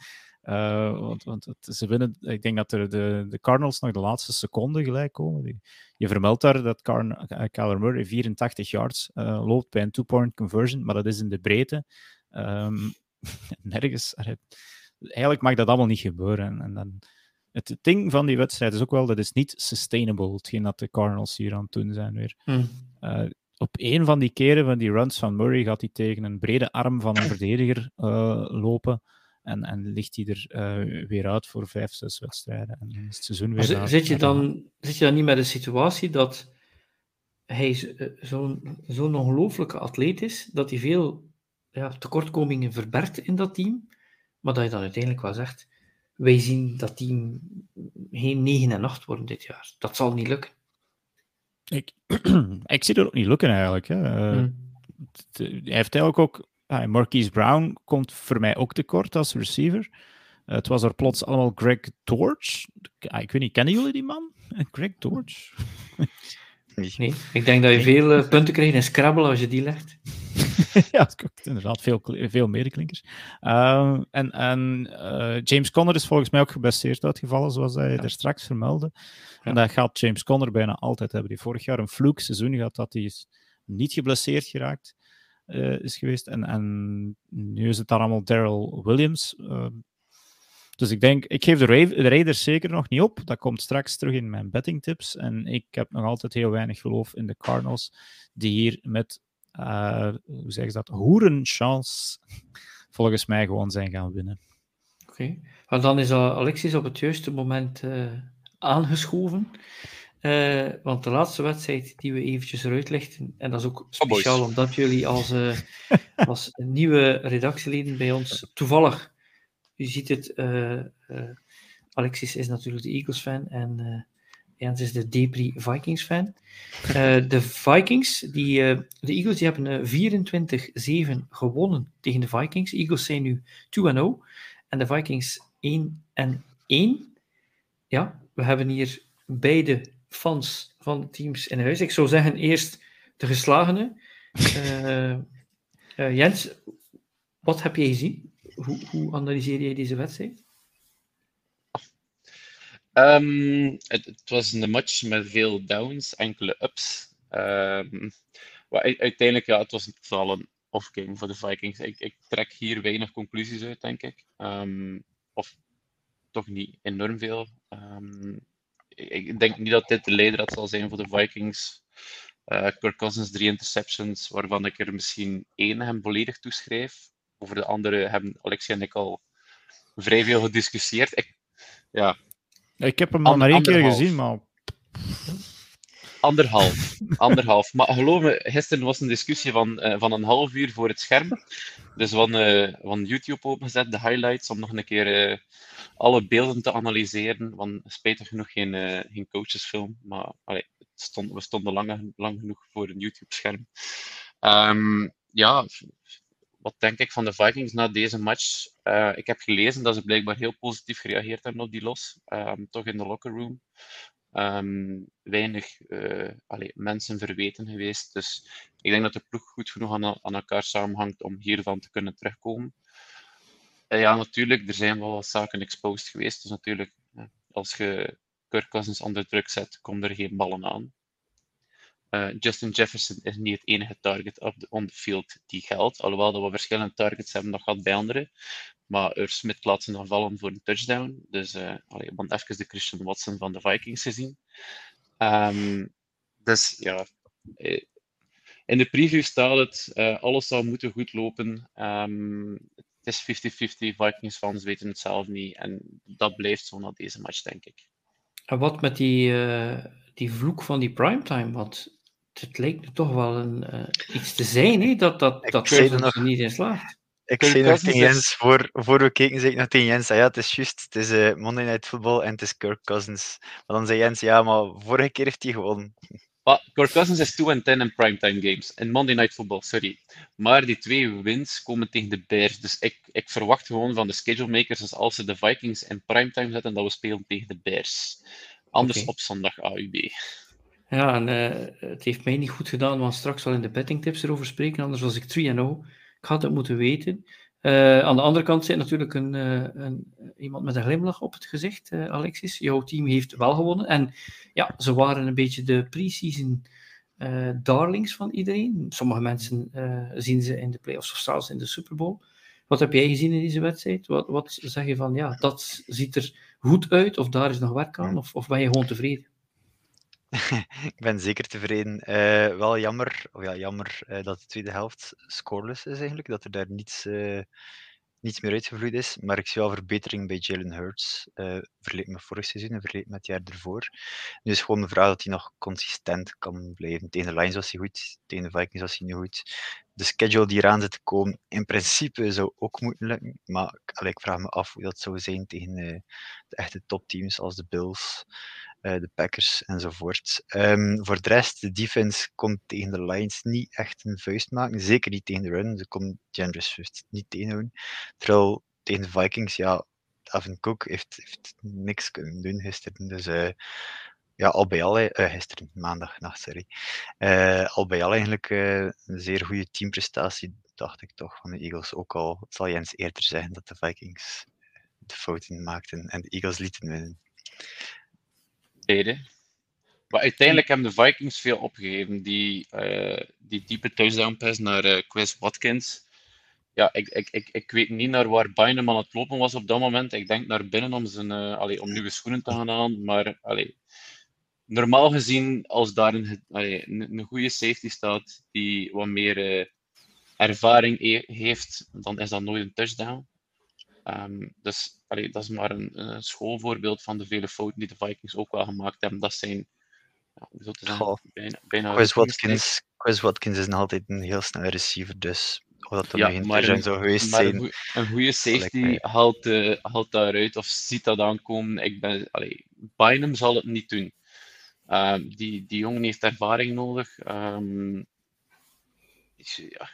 Uh, want, want het, ze winnen, ik denk dat er de, de Cardinals nog de laatste seconde gelijk komen. Die, je vermeldt daar dat Car Kyler Murray 84 yards uh, loopt bij een two-point conversion, maar dat is in de breedte. Um, nergens. Eigenlijk mag dat allemaal niet gebeuren. En, en dan, het ding van die wedstrijd is ook wel, dat is niet sustainable, hetgeen dat de Cardinals hier aan het doen zijn weer. Mm. Uh, op een van die keren van die runs van Murray gaat hij tegen een brede arm van een verdediger lopen. En, en ligt hij er uh, weer uit voor vijf, zes wedstrijden. En is het seizoen weer zit, zit, je dan, zit je dan niet met de situatie dat hij zo'n zo'n ongelooflijke atleet is, dat hij veel ja, tekortkomingen verbergt in dat team, maar dat je dan uiteindelijk wel zegt, wij zien dat team geen 9 en 8 worden dit jaar. Dat zal niet lukken. Ik, ik zie het ook niet lukken eigenlijk. Hè. Uh, hmm. Hij heeft eigenlijk ook Ah, Marquise Brown komt voor mij ook tekort als receiver. Uh, het was er plots allemaal Greg Torch. Ah, ik weet niet, kennen jullie die man? Greg Torch? nee, ik denk dat je veel uh, punten krijgt in Scrabble als je die legt. ja, inderdaad veel, veel meer klinkers. Uh, en en uh, James Conner is volgens mij ook geblesseerd uitgevallen, zoals hij ja. er straks vermeldde. Ja. En dat gaat James Conner bijna altijd hebben. Die vorig jaar een fluke seizoen gehad dat hij is niet geblesseerd geraakt uh, is geweest. En, en nu is het dan allemaal Daryl Williams. Uh, dus ik denk, ik geef de, de, Raiders zeker nog niet op. Dat komt straks terug in mijn bettingtips. En ik heb nog altijd heel weinig geloof in de Cardinals, die hier met, uh, hoe zeggen ze dat, hoerenchance volgens mij gewoon zijn gaan winnen. Oké, okay. dan is Alexis op het juiste moment aangeschoven. Uh, want de laatste wedstrijd die we eventjes eruit lichten, en dat is ook speciaal oh omdat jullie als, uh, als nieuwe redactieleden bij ons toevallig, u ziet het, uh, Alexis is natuurlijk de Eagles-fan en Jens is de Depri Vikings-fan. de Vikings, die, de Eagles, die hebben 24-7 gewonnen tegen de Vikings. De Eagles zijn nu 2-0 en de Vikings 1-1. Ja, we hebben hier beide fans van teams in huis. Ik zou zeggen eerst de geslagenen. Uh, uh, Jens, wat heb jij gezien? Hoe, hoe analyseer jij deze wedstrijd? Um, het, het, was een match met veel downs, enkele ups. Um, maar uiteindelijk, ja, het was vooral een off-game voor de Vikings. Ik, ik, trek hier weinig conclusies uit, denk ik. Um, of toch niet enorm veel. Um, ik denk niet dat dit de leidraad zal zijn voor de Vikings. Uh, Kirk Cousins drie interceptions, waarvan ik er misschien één hem volledig toeschrijf. Over de andere hebben Alexia en ik al vrij veel gediscussieerd. Ik, ja. ik heb hem al maar één keer gezien, maar... Anderhalf. Anderhalf. Maar geloof me, gisteren was een discussie van, uh, van een half uur voor het scherm. Dus van, uh, van YouTube opengezet, de highlights, om nog een keer alle beelden te analyseren. Want spijtig genoeg geen, geen coachesfilm. Maar stond, we stonden lang, lang genoeg voor een YouTube-scherm. Ehm, ja, wat denk ik van de Vikings na deze match? Uh, ik heb gelezen dat ze blijkbaar heel positief gereageerd hebben op die los. Um, toch in de locker room. Um, weinig allee, mensen verweten geweest. Dus ik denk dat de ploeg goed genoeg aan, aan elkaar samenhangt om hiervan te kunnen terugkomen. Uh, ja, natuurlijk, er zijn wel wat zaken exposed geweest. Dus natuurlijk, als je Kirk Cousins onder druk zet, komen er geen ballen aan. Uh, Justin Jefferson is niet het enige target op de, on the field die geldt. Alhoewel dat we verschillende targets hebben nog gehad bij anderen. Maar Ur Smith laat ze nog vallen voor een touchdown. Dus uh, allee, even de Christian Watson van de Vikings gezien. Um, dus ja, eh, in de preview staat het, alles zou moeten goed lopen. Um, het is 50-50, Vikings fans weten het zelf niet. En dat blijft zo na deze match, denk ik. En wat met die, uh, die vloek van die primetime? Want het lijkt toch wel een, uh, iets te zijn, hè? dat dat, dat er nog, niet in slaagt. Ik zei nog tegen Jens, voor, voor we keken, zei ik nog tegen Jens, ah ja, het is juist, het is uh, Monday Night Football en het is Kirk Cousins. Maar dan zei Jens, ja, maar vorige keer heeft hij gewonnen. Maar Kirk Cousins is 2 en 10 in primetime games. In Monday Night Football, sorry. Maar die twee wins komen tegen de Bears. Dus ik, ik verwacht gewoon van de schedule makers, dus als ze de Vikings in primetime zetten, dat we spelen tegen de Bears. Anders okay. op zondag AUB. Ja, en uh, het heeft mij niet goed gedaan, want straks zal in de bettingtips erover spreken, anders was ik 3-0. Ik had het moeten weten. Uh, aan de andere kant zit natuurlijk een, uh, een, iemand met een glimlach op het gezicht, Alexis. Jouw team heeft wel gewonnen. En ja, ze waren een beetje de pre-season darlings van iedereen. Sommige mensen zien ze in de playoffs of zelfs in de Super Bowl. Wat heb jij gezien in deze wedstrijd? Wat, wat zeg je van, ja, dat ziet er goed uit, of daar is nog werk aan, of, of ben je gewoon tevreden? ik ben zeker tevreden. Uh, wel jammer, of ja, jammer uh, dat de tweede helft scoreless is eigenlijk, dat er daar niets, uh, niets meer uitgevloeid is. Maar ik zie wel verbetering bij Jalen Hurts, vergeleken met vorig seizoen en vergeleken met het jaar ervoor. Nu is gewoon de vraag dat hij nog consistent kan blijven. Tegen de Lions was hij goed, tegen de Vikings was hij niet goed. De schedule die eraan zit te komen, in principe zou ook moeten lukken. Maar allee, ik vraag me af hoe dat zou zijn tegen de echte topteams als de Bills. Uh, de Packers enzovoort. Um, voor de rest, de defense kon tegen de Lions niet echt een vuist maken. Zeker niet tegen de run. Ze kon Jandre Swift niet tegenhouden. Terwijl tegen de Vikings, ja, Davin Cook heeft, heeft niks kunnen doen gisteren. Dus uh, ja, al bij al, uh, gisteren, maandag, nacht, sorry. al bij al eigenlijk een zeer goede teamprestatie, dacht ik toch, van de Eagles. Ook al, zal Jens eerder zeggen dat de Vikings de fouten maakten en de Eagles lieten winnen. Maar uiteindelijk hebben de Vikings veel opgegeven. Die, uh, die diepe touchdown pass naar uh, Chris Watkins. Ja, ik, ik, ik, ik weet niet naar waar Bynum aan het lopen was op dat moment. Ik denk naar binnen om, zijn, uh, allee, om nieuwe schoenen te gaan aan. Maar allee, normaal gezien, als daar een, allee, een goede safety staat die wat meer ervaring heeft, dan is dat nooit een touchdown. Um, dus allee, dat is maar een, een, schoolvoorbeeld van de vele fouten die de Vikings ook wel gemaakt hebben. Dat zijn, ja, hoe zou zeggen, Goh. bijna, bijna Chris, Watkins, Chris Watkins is nog altijd een heel snelle receiver, dus of dat er ja, nog maar een, zou geweest maar zijn. Een, een goede safety haalt, uh, haalt daaruit of ziet dat aankomen. Ik ben, allee, Bynum zal het niet doen. Um, die, die jongen heeft ervaring nodig. Um, ja,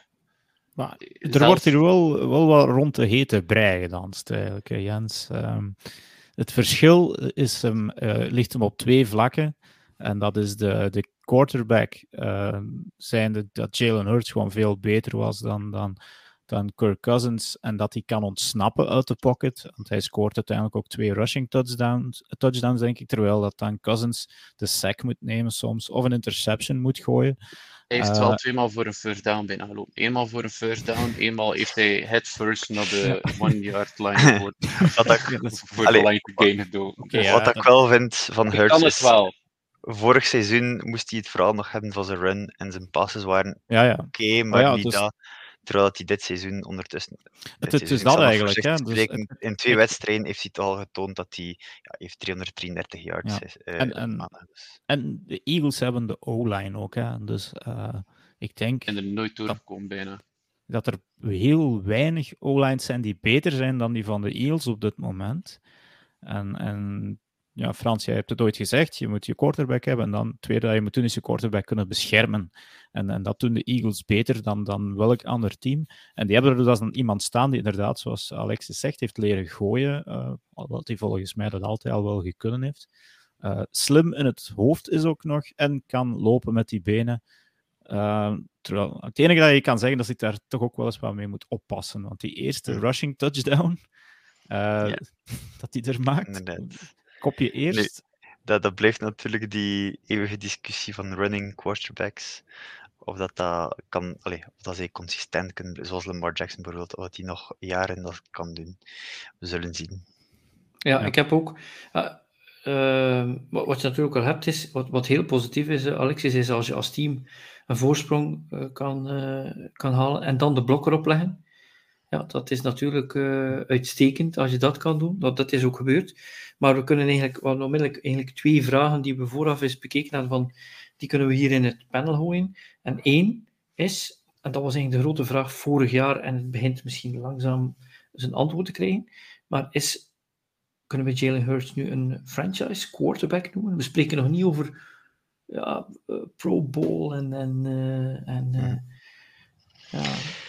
maar er wordt hier wel, wel wat rond de hete brei gedanst, eigenlijk, Jens. Um, het verschil is hem, uh, ligt hem op twee vlakken. En dat is de, de quarterback, uh, zijnde dat Jalen Hurts gewoon veel beter was dan, dan, dan Kirk Cousins. En dat hij kan ontsnappen uit de pocket. Want hij scoort uiteindelijk ook twee rushing touchdowns, touchdowns denk ik. Terwijl dat dan Cousins de sack moet nemen soms. Of een interception moet gooien. Hij heeft uh, wel tweemaal voor een first down bijna gelopen. Eenmaal voor een first down, eenmaal heeft hij head first naar de one-yard line voor, wat ik, voor allee, de line to gain. Okay, ja, wat ik wel vind van Hurts is... Wel. Vorig seizoen moest hij het vooral nog hebben van zijn run en zijn passes waren ja, ja. oké, okay, maar ja, niet dus... dat. Terwijl hij dit seizoen ondertussen. Het, het is dat eigenlijk. Hè? Dus het, in twee wedstrijden heeft hij het al getoond dat hij ja, heeft 333 yards ja. Uh, en, en, dus. en, de Eagles hebben de O-line ook. Hè? Dus uh, ik denk. En er nooit doorgekomen bijna. Dat er heel weinig O-lines zijn die beter zijn dan die van de Eagles op dit moment. En, en ja, Frans, jij hebt het ooit gezegd, je moet je quarterback hebben. En dan het tweede dat je moet doen, is je quarterback kunnen beschermen. En, en dat doen de Eagles beter dan, dan welk ander team. En die hebben er dus dan iemand staan die inderdaad, zoals Alexis zegt, heeft leren gooien. Uh, wat hij volgens mij dat altijd al wel gekunnen heeft. Uh, slim in het hoofd is ook nog en kan lopen met die benen. Uh, terwijl, het enige dat je kan zeggen, dat ik daar toch ook wel eens wat mee moet oppassen. Want die eerste rushing touchdown, uh, dat hij er maakt, kopje eerst. dat, dat blijft natuurlijk die eeuwige discussie van running quarterbacks. Of dat, dat kan, allez, of dat ze consistent kunnen, zoals Lamar Jackson bijvoorbeeld, of dat hij nog jaren dat kan doen. We zullen zien. Ja, ja. ik heb ook. Uh, wat je natuurlijk al hebt, is wat, wat heel positief is, Alexis, is als je als team een voorsprong uh, kan, uh, kan halen en dan de blok erop leggen. Ja, dat is natuurlijk uitstekend als je dat kan doen. Dat, dat is ook gebeurd. Maar we kunnen eigenlijk wel onmiddellijk eigenlijk twee vragen die we vooraf eens bekeken hadden, van, die kunnen we hier in het panel gooien. En één is, en dat was eigenlijk de grote vraag vorig jaar, en het begint misschien langzaam zijn antwoord te krijgen, maar is kunnen we Jalen Hurts nu een franchise quarterback noemen? We spreken nog niet over ja, uh, Pro Bowl en. en, uh, en uh, ja.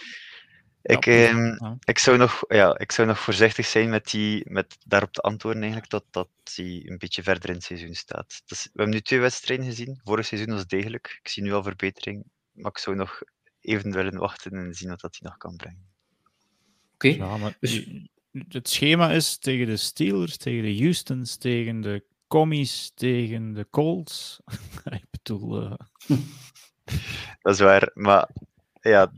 Ik, eh, ik, zou nog, ja, ik zou nog voorzichtig zijn met, die, met daarop te antwoorden, eigenlijk, tot dat hij een beetje verder in het seizoen staat. Dus, we hebben nu twee wedstrijden gezien. Vorig seizoen was degelijk. Ik zie nu al verbetering. Maar ik zou nog even willen wachten en zien wat dat hij nog kan brengen. Oké. Okay. Ja, maar dus het schema is tegen de Steelers, tegen de Houstons, tegen de Commies, tegen de Colts. ik bedoel. Uh... dat is waar, maar ja,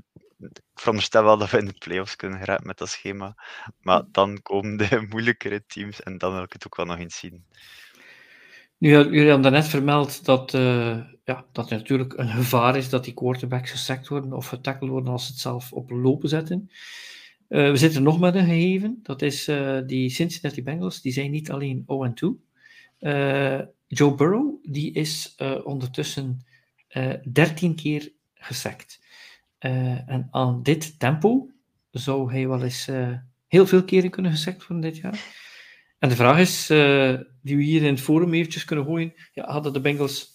ik veronderstel wel dat we in de playoffs kunnen geraken met dat schema. Maar dan komen de moeilijkere teams en dan wil ik het ook wel nog eens zien. Nu, jullie hebben daarnet vermeld dat, uh, ja, dat er natuurlijk een gevaar is dat die quarterbacks gesekt worden of getackled worden als ze het zelf op lopen zetten. Uh, we zitten nog met een gegeven. Dat is uh, die Cincinnati Bengals. Die zijn niet alleen 0-2. Uh, Joe Burrow die is ondertussen 13 keer gesackt. en aan dit tempo zou hij wel eens heel veel keren kunnen gesackt worden dit jaar. En de vraag is, die we hier in het forum eventjes kunnen gooien. Ja, hadden de Bengals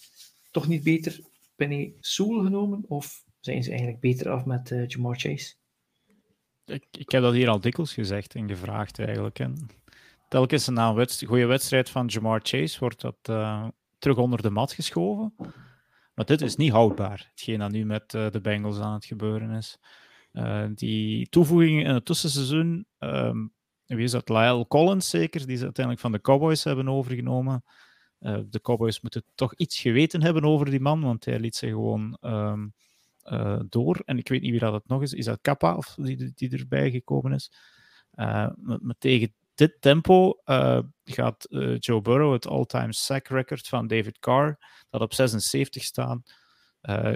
toch niet beter Penny Sewell genomen? Of zijn ze eigenlijk beter af met Jamar Chase? ik, ik heb dat hier al dikwijls gezegd en gevraagd eigenlijk. En telkens na een goede wedstrijd van Jamar Chase wordt dat terug onder de mat geschoven. Maar dit is niet houdbaar, hetgeen dat nu met uh, de Bengals aan het gebeuren is. Uh, die toevoegingen in het tussenseizoen, um, wie is dat? Lyle Collins zeker, die ze uiteindelijk van de Cowboys hebben overgenomen. de Cowboys moeten toch iets geweten hebben over die man, want hij liet zich gewoon uh, door. En ik weet niet wie dat het nog is. Is dat Kappa of die, die erbij gekomen is? Maar tegen dit tempo uh, gaat Joe Burrow het all-time sack record van David Carr, dat op 76 staan,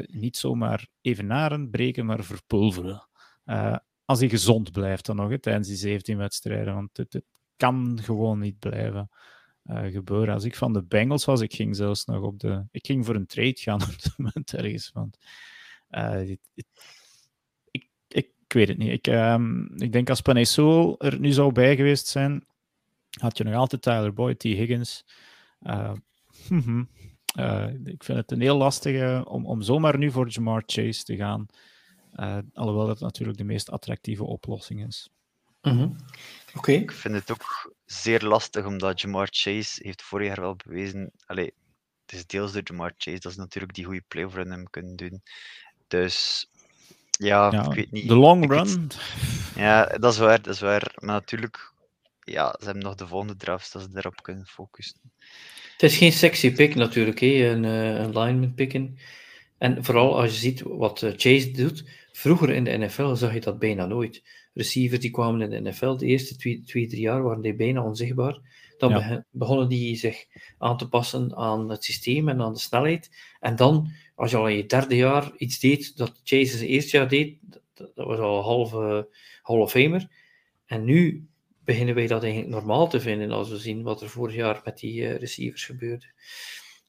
niet zomaar evenaren, breken, maar verpulveren. als hij gezond blijft dan nog, tijdens die 17 wedstrijden. Want het, kan gewoon niet blijven. Gebeuren. Als ik van de Bengals was, ik ging zelfs nog op de. Ik ging voor een trade gaan op het moment ergens. Want ik, ik, weet het niet. Ik, um, ik denk als Panay Soul er nu zou bij geweest zijn, had je nog altijd Tyler Boyd, T. Higgins. Uh, uh, ik vind het een heel lastige om, om zomaar nu voor Jamar Chase te gaan. alhoewel dat natuurlijk de meest attractieve oplossing is. Mm -hmm. Oké. Okay. Ik vind het ook zeer lastig, omdat Jamar Chase heeft vorig jaar wel bewezen... Allee, het is deels door Jamar Chase dat ze natuurlijk die goede play voor hem kunnen doen. Dus ja, ja, ik weet niet. De long run. ja, dat is waar, dat is waar. Maar natuurlijk, ja, ze hebben nog de volgende drafts dat ze daarop kunnen focussen. Het is geen sexy pick natuurlijk, hè? Een, uh, een lineman picken. En vooral als je ziet wat uh, Chase doet. Vroeger in de NFL zag je dat bijna nooit. Receivers die kwamen in de NFL, de eerste twee, twee drie jaar waren die bijna onzichtbaar. Dan ja. begonnen die zich aan te passen aan het systeem en aan de snelheid. En dan als je al in je derde jaar iets deed dat Chase zijn eerste jaar deed, dat, was al halve Hall of Famer. En nu beginnen wij dat eigenlijk normaal te vinden als we zien wat er vorig jaar met die uh, receivers gebeurde.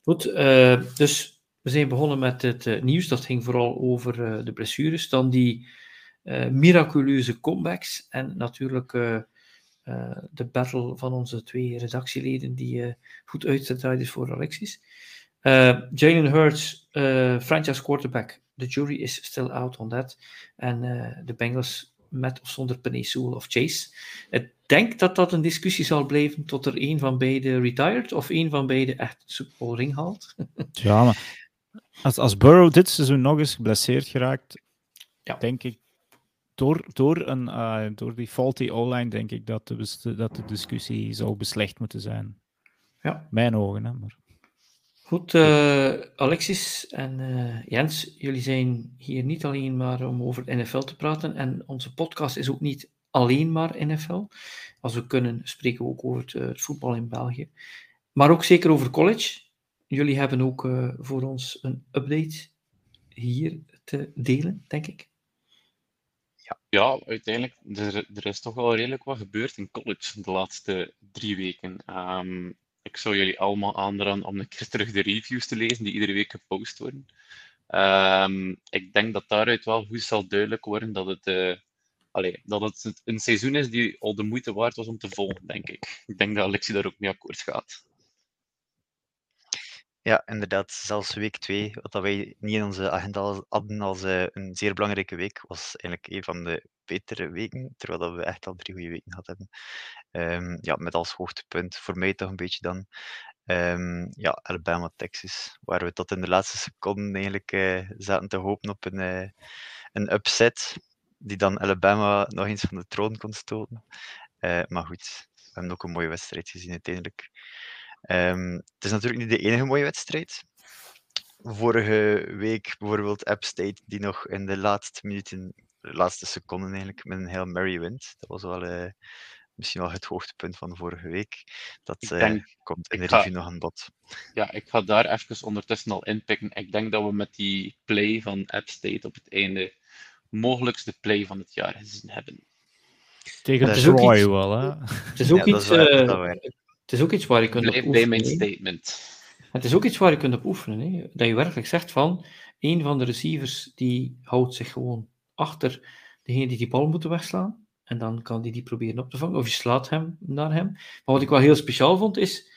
Goed, uh, dus we zijn begonnen met het nieuws. Dat ging vooral over de blessures. Dan die miraculeuze comebacks. En natuurlijk eh, de battle van onze twee redactieleden die goed uitgedraaid is voor Alexis. Uh, Jalen Hurts, franchise quarterback. The jury is still out on that. En de Bengals met of zonder Penny Sewell of Chase. Ik denk dat dat een discussie zal blijven tot er een van beiden retired of een van beiden echt Super Bowl ring haalt. ja, maar als, als Burrow dit seizoen nog eens geblesseerd geraakt, ja. denk ik door, door, een, uh, door die faulty O-line denk ik dat de, dat de discussie zou beslecht moeten zijn. Ja. Mijn ogen, hè. Maar... Goed, uh, Alexis en uh, Jens, jullie zijn hier niet alleen maar om over NFL te praten en onze podcast is ook niet alleen maar NFL. Als we kunnen, spreken we ook over het, het voetbal in België. Maar ook zeker over college. Jullie hebben ook voor ons een update hier te delen, denk ik. Ja, ja uiteindelijk, er, er is toch wel redelijk wat gebeurd in college de laatste drie weken. Um, ik zou jullie allemaal aanraden om een keer terug de reviews te lezen die iedere week gepost worden. Um, ik denk dat daaruit wel goed zal duidelijk worden dat het, uh, dat het een seizoen is die al de moeite waard was om te volgen, denk ik. Ik denk dat Alexie daar ook mee akkoord gaat. Ja, inderdaad. Zelfs week 2, wat wij niet in onze agenda hadden als uh, een zeer belangrijke week, was eigenlijk een van de betere weken, terwijl we echt al drie goede weken gehad hebben. Um, ja, met als hoogtepunt voor mij toch een beetje dan um, ja, Alabama, Texas, waar we tot in de laatste seconden eigenlijk uh, zaten te hopen op een, uh, een upset, die dan Alabama nog eens van de troon kon stoten. maar goed, we hebben ook een mooie wedstrijd gezien uiteindelijk. Um, het is natuurlijk niet de enige mooie wedstrijd. Vorige week bijvoorbeeld App State, die nog in de laatste minuten, de laatste seconden eigenlijk, met een heel Mary wint. Dat was wel uh, misschien wel het hoogtepunt van vorige week. Dat uh, komt in de ga, review nog aan bod. Ja, ik ga daar even ondertussen al inpikken. Ik denk dat we met die play van App State op het einde mogelijkste play van het jaar gezien hebben. Tegen Troy wel, hè? Het is ook ja, iets... Het is ook iets waar je kunt op oefenen. mijn statement. Het is ook iets waar je kunt op oefenen. Hè? Dat je werkelijk zegt van, een van de receivers die houdt zich gewoon achter degene die die bal moeten wegslaan. En dan kan die die proberen op te vangen. Of je slaat hem naar hem. Maar wat ik wel heel speciaal vond, is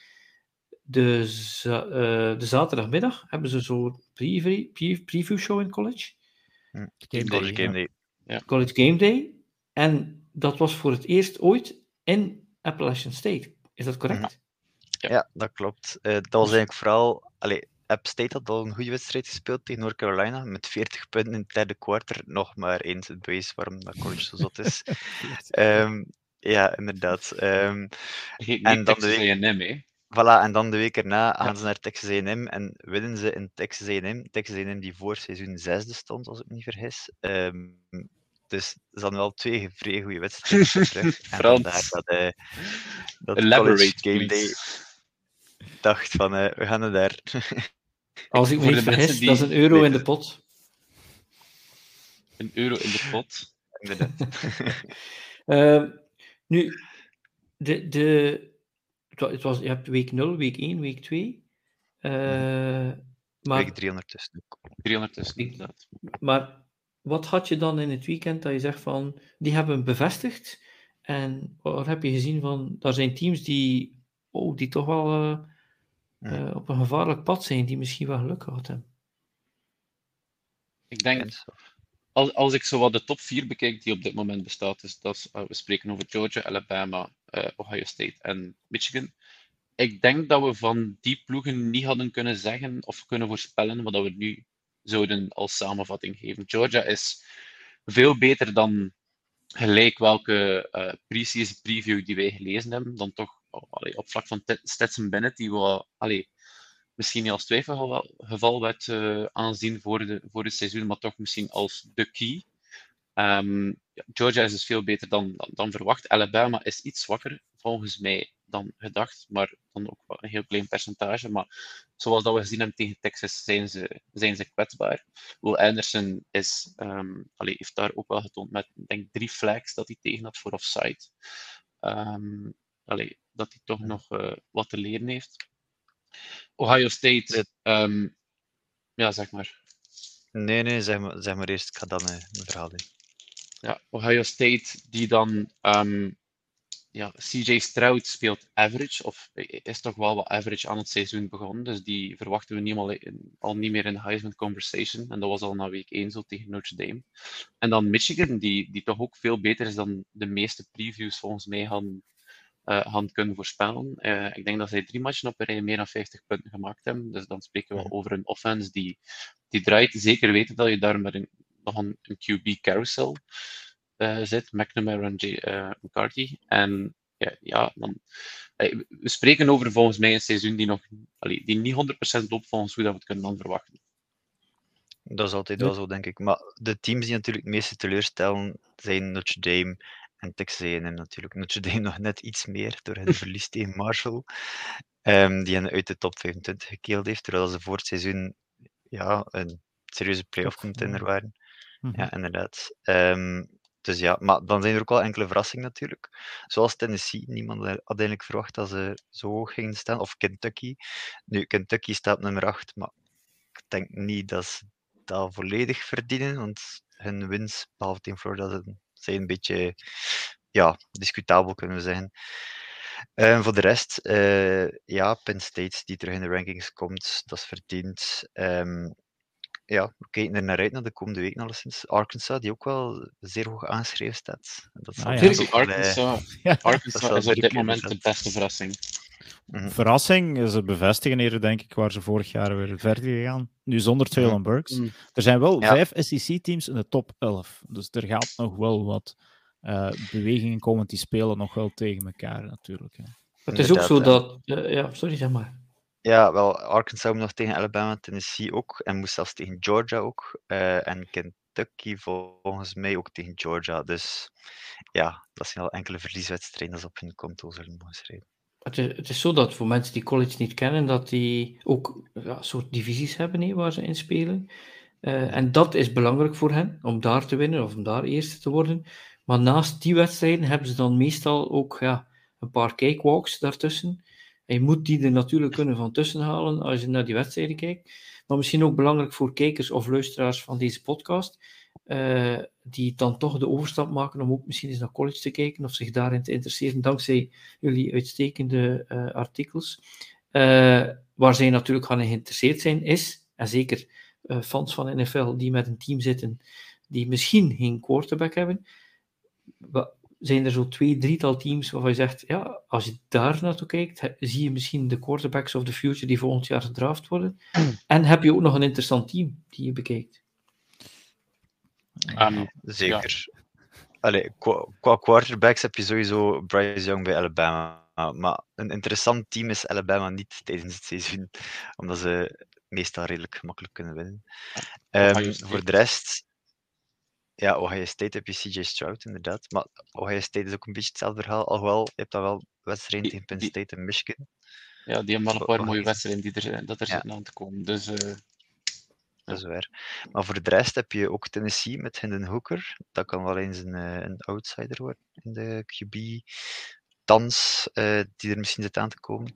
de, uh, de zaterdagmiddag hebben ze zo'n preview, preview show in college. Hm, game college Game Day. Ja. College Game Day. En dat was voor het eerst ooit in Appalachian State. Is dat correct? Mhm. Ja, ja dat klopt. Uh, dat was eigenlijk vooral. Allee, App State had al een goede wedstrijd gespeeld tegen North Carolina. Met 40 punten in het derde kwart. Nog maar eens het bewijs waarom dat college zo zot is. um, ja, inderdaad. Um, en dan de week... Voilà, en dan de week erna gaan ja. ze naar Texas A&M en winnen ze in Texas A&M. Texas A&M die voor seizoen zesde stond, als ik me niet vergis. Um, dus er zijn wel twee vrij goede wedstrijden terug. En vandaar dat, uh, dat College Game Day dacht van, uh, we gaan er daar. Als ik me niet vergis, dat is een euro in de pot. Een euro in de pot. Inderdaad. uh, nu, de, de, het was, je hebt week 0, week 1, week 2. Uh, maar, week 300 tussen. 300 tussen, inderdaad. Maar wat had je dan in het weekend dat je zegt van, die hebben bevestigd? En wat heb je gezien van, daar zijn teams die, oh, die toch wel uh, ja. uh, op een gevaarlijk pad zijn, die misschien wel geluk gehad hebben? Ik denk, als, als ik zo wat de top 4 bekijk die op dit moment bestaat, dus dat is, uh, we spreken over Georgia, Alabama, Ohio State en Michigan. Ik denk dat we van die ploegen niet hadden kunnen zeggen of kunnen voorspellen wat we nu zouden als samenvatting geven. Georgia is veel beter dan gelijk welke uh, preview die wij gelezen hebben, dan toch oh, allee, op vlak van Stetson Bennett, die we allee, misschien niet als twijfelgeval werd uh, aanzien voor, de, voor het seizoen, maar toch misschien als de key. Um, ja, Georgia is dus veel beter dan, dan, dan, verwacht. Alabama is iets zwakker, volgens mij, dan gedacht, maar dan ook wel een heel klein percentage. Maar zoals dat we gezien hebben tegen Texas, zijn ze, zijn ze kwetsbaar. Will Anderson is, um, allee, heeft daar ook wel getoond met denk, drie flags dat hij tegen had voor offside. Um, allee, dat hij toch nog uh, wat te leren heeft. Ohio State, um, ja, zeg maar. Nee, nee, zeg maar, zeg maar eerst. Ik ga dan uh, mijn verhaal doen. Ja, Ohio State, die dan ja, CJ Stroud speelt average, of is toch wel wat average aan het seizoen begonnen. Dus die verwachten we niet al, al niet meer in de Heisman conversation. En dat was al na week 1 zo tegen Notre Dame. En dan Michigan, die, die toch ook veel beter is dan de meeste previews volgens mij gaan, uh, gaan kunnen voorspellen. Uh, ik denk dat zij drie matchen op een rij meer dan 50 punten gemaakt hebben. Dus dan spreken we over een offense die, die draait. Zeker weten dat je daar met een, nog een, een QB carousel uh, zit, McNamara en J, uh, McCarthy. En ja, ja dan, we spreken over volgens mij een seizoen die nog allee, die niet 100% loopt volgens hoe dat we het kunnen dan verwachten. Dat is altijd wel zo, denk ik. Maar de teams die natuurlijk het meeste teleurstellen zijn Notre Dame en Texas A&M natuurlijk. Notre Dame nog net iets meer door het verlies tegen Marshall, um, die hen uit de top 25 gekeeld heeft, terwijl ze voor het seizoen ja, een serieuze playoff contender waren. -hmm. Ja, inderdaad. Um, dus ja, maar dan zijn er ook wel enkele verrassingen natuurlijk. Zoals Tennessee. Niemand had eigenlijk verwacht dat ze zo hoog gingen staan. Of Kentucky. Nu, Kentucky staat nummer 8, maar ik denk niet dat ze dat volledig verdienen. Want hun wins, behalve in Florida, zijn een beetje ja, discutabel, kunnen we zeggen. Uh, voor de rest, uh, ja, Penn State die terug in de rankings komt, dat is verdiend. Um, ja, we kijken er naar uit naar de komende week alleszins. Arkansas, die ook wel zeer hoog aangeschreven staat. Dat ah, ja. Ook Arkansas, ja. Arkansas is op dit moment de beste verrassing. Mm-hmm. Verrassing is het bevestigen hier, denk ik, waar ze vorig jaar weer verder gegaan. Nu zonder Traylon mm-hmm. Burks. Mm. Er zijn wel ja. vijf SEC-teams in de top 11. Dus er gaat nog wel wat uh, bewegingen komen die spelen nog wel tegen elkaar, natuurlijk. Hè. Het is ook zo dat... Uh, ja, sorry, zeg maar. Ja, wel, Arkansas nog tegen Alabama, Tennessee ook. En moest zelfs tegen Georgia ook. Uh, en Kentucky volgens mij ook tegen Georgia. Dus ja, dat zijn al enkele verlieswedstrijden ze op hun konto zullen mogen schrijven. Het is, het is zo dat voor mensen die college niet kennen, dat die ook ja, soort divisies hebben he, waar ze in spelen. Uh, en dat is belangrijk voor hen, om daar te winnen of om daar eerste te worden. Maar naast die wedstrijden hebben ze dan meestal ook ja, een paar cakewalks daartussen. Je moet die er natuurlijk kunnen van tussen halen als je naar die wedstrijden kijkt. Maar misschien ook belangrijk voor kijkers of luisteraars van deze podcast, uh, die dan toch de overstap maken om ook misschien eens naar college te kijken of zich daarin te interesseren, dankzij jullie uitstekende uh, artikels. Uh, waar zij natuurlijk gaan geïnteresseerd zijn, is, en zeker fans van NFL die met een team zitten die misschien geen quarterback hebben, zijn er zo twee, drietal teams waarvan je zegt, ja, als je daar naartoe kijkt, zie je misschien de quarterbacks of the future die volgend jaar gedraft worden. En heb je ook nog een interessant team die je bekijkt. Um, Zeker. Ja. Allee, qua, qua, quarterbacks heb je sowieso Bryce Young bij Alabama. Maar een interessant team is Alabama niet tijdens het seizoen, omdat ze meestal redelijk gemakkelijk kunnen winnen. Um, voor de rest, ja, Ohio State heb je CJ Stroud, inderdaad. Maar Ohio State is ook een beetje hetzelfde verhaal. Alhoewel, je hebt dan wel wedstrijden tegen Penn State en Michigan. Ja, die hebben wel een paar mooie wedstrijden die er, dat er ja. zitten aan te komen. Dus, uh, dat is waar. Maar voor de rest heb je ook Tennessee met Hendon Hooker. Dat kan wel eens een, eh, een outsider worden in de QB dans uh, die er misschien zit aan te komen.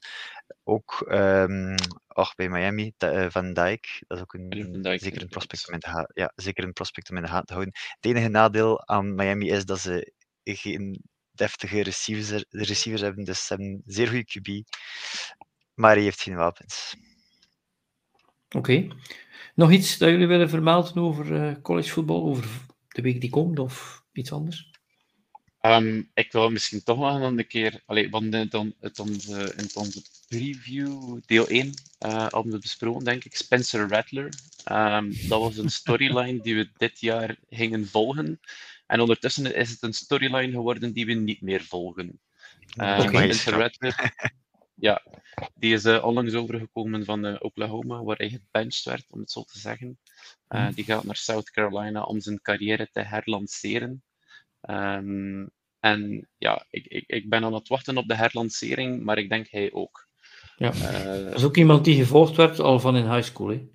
Ook um, ach, bij Miami, uh, Van Dijk, dat is ook een, Dijk, zeker, een prospect om in de ja, zeker een prospect om in de gaten te houden. Het enige nadeel aan Miami is dat ze geen deftige receivers, receivers hebben, dus ze hebben een zeer goede QB, maar hij heeft geen wapens. Oké. Okay. Nog iets dat jullie willen vermelden over uh, collegevoetbal, over de week die komt of iets anders? Um, ik wil misschien toch nog een keer, allee, want in, het, het onze, in onze preview, deel 1, uh, hadden we besproken, denk ik, Spencer Rattler. Um, dat was een storyline die we dit jaar gingen volgen. En ondertussen is het een storyline geworden die we niet meer volgen. Um, Spencer Rattler, ja, die is uh, onlangs overgekomen van uh, Oklahoma, waar hij gebenched werd, om het zo te zeggen. Uh, die gaat naar South Carolina om zijn carrière te herlanceren. Um, en ja, ik, ik, ik ben aan het wachten op de herlancering, maar ik denk hij ook. Ja. Uh, dat is ook iemand die gevolgd werd al van in high school, hè?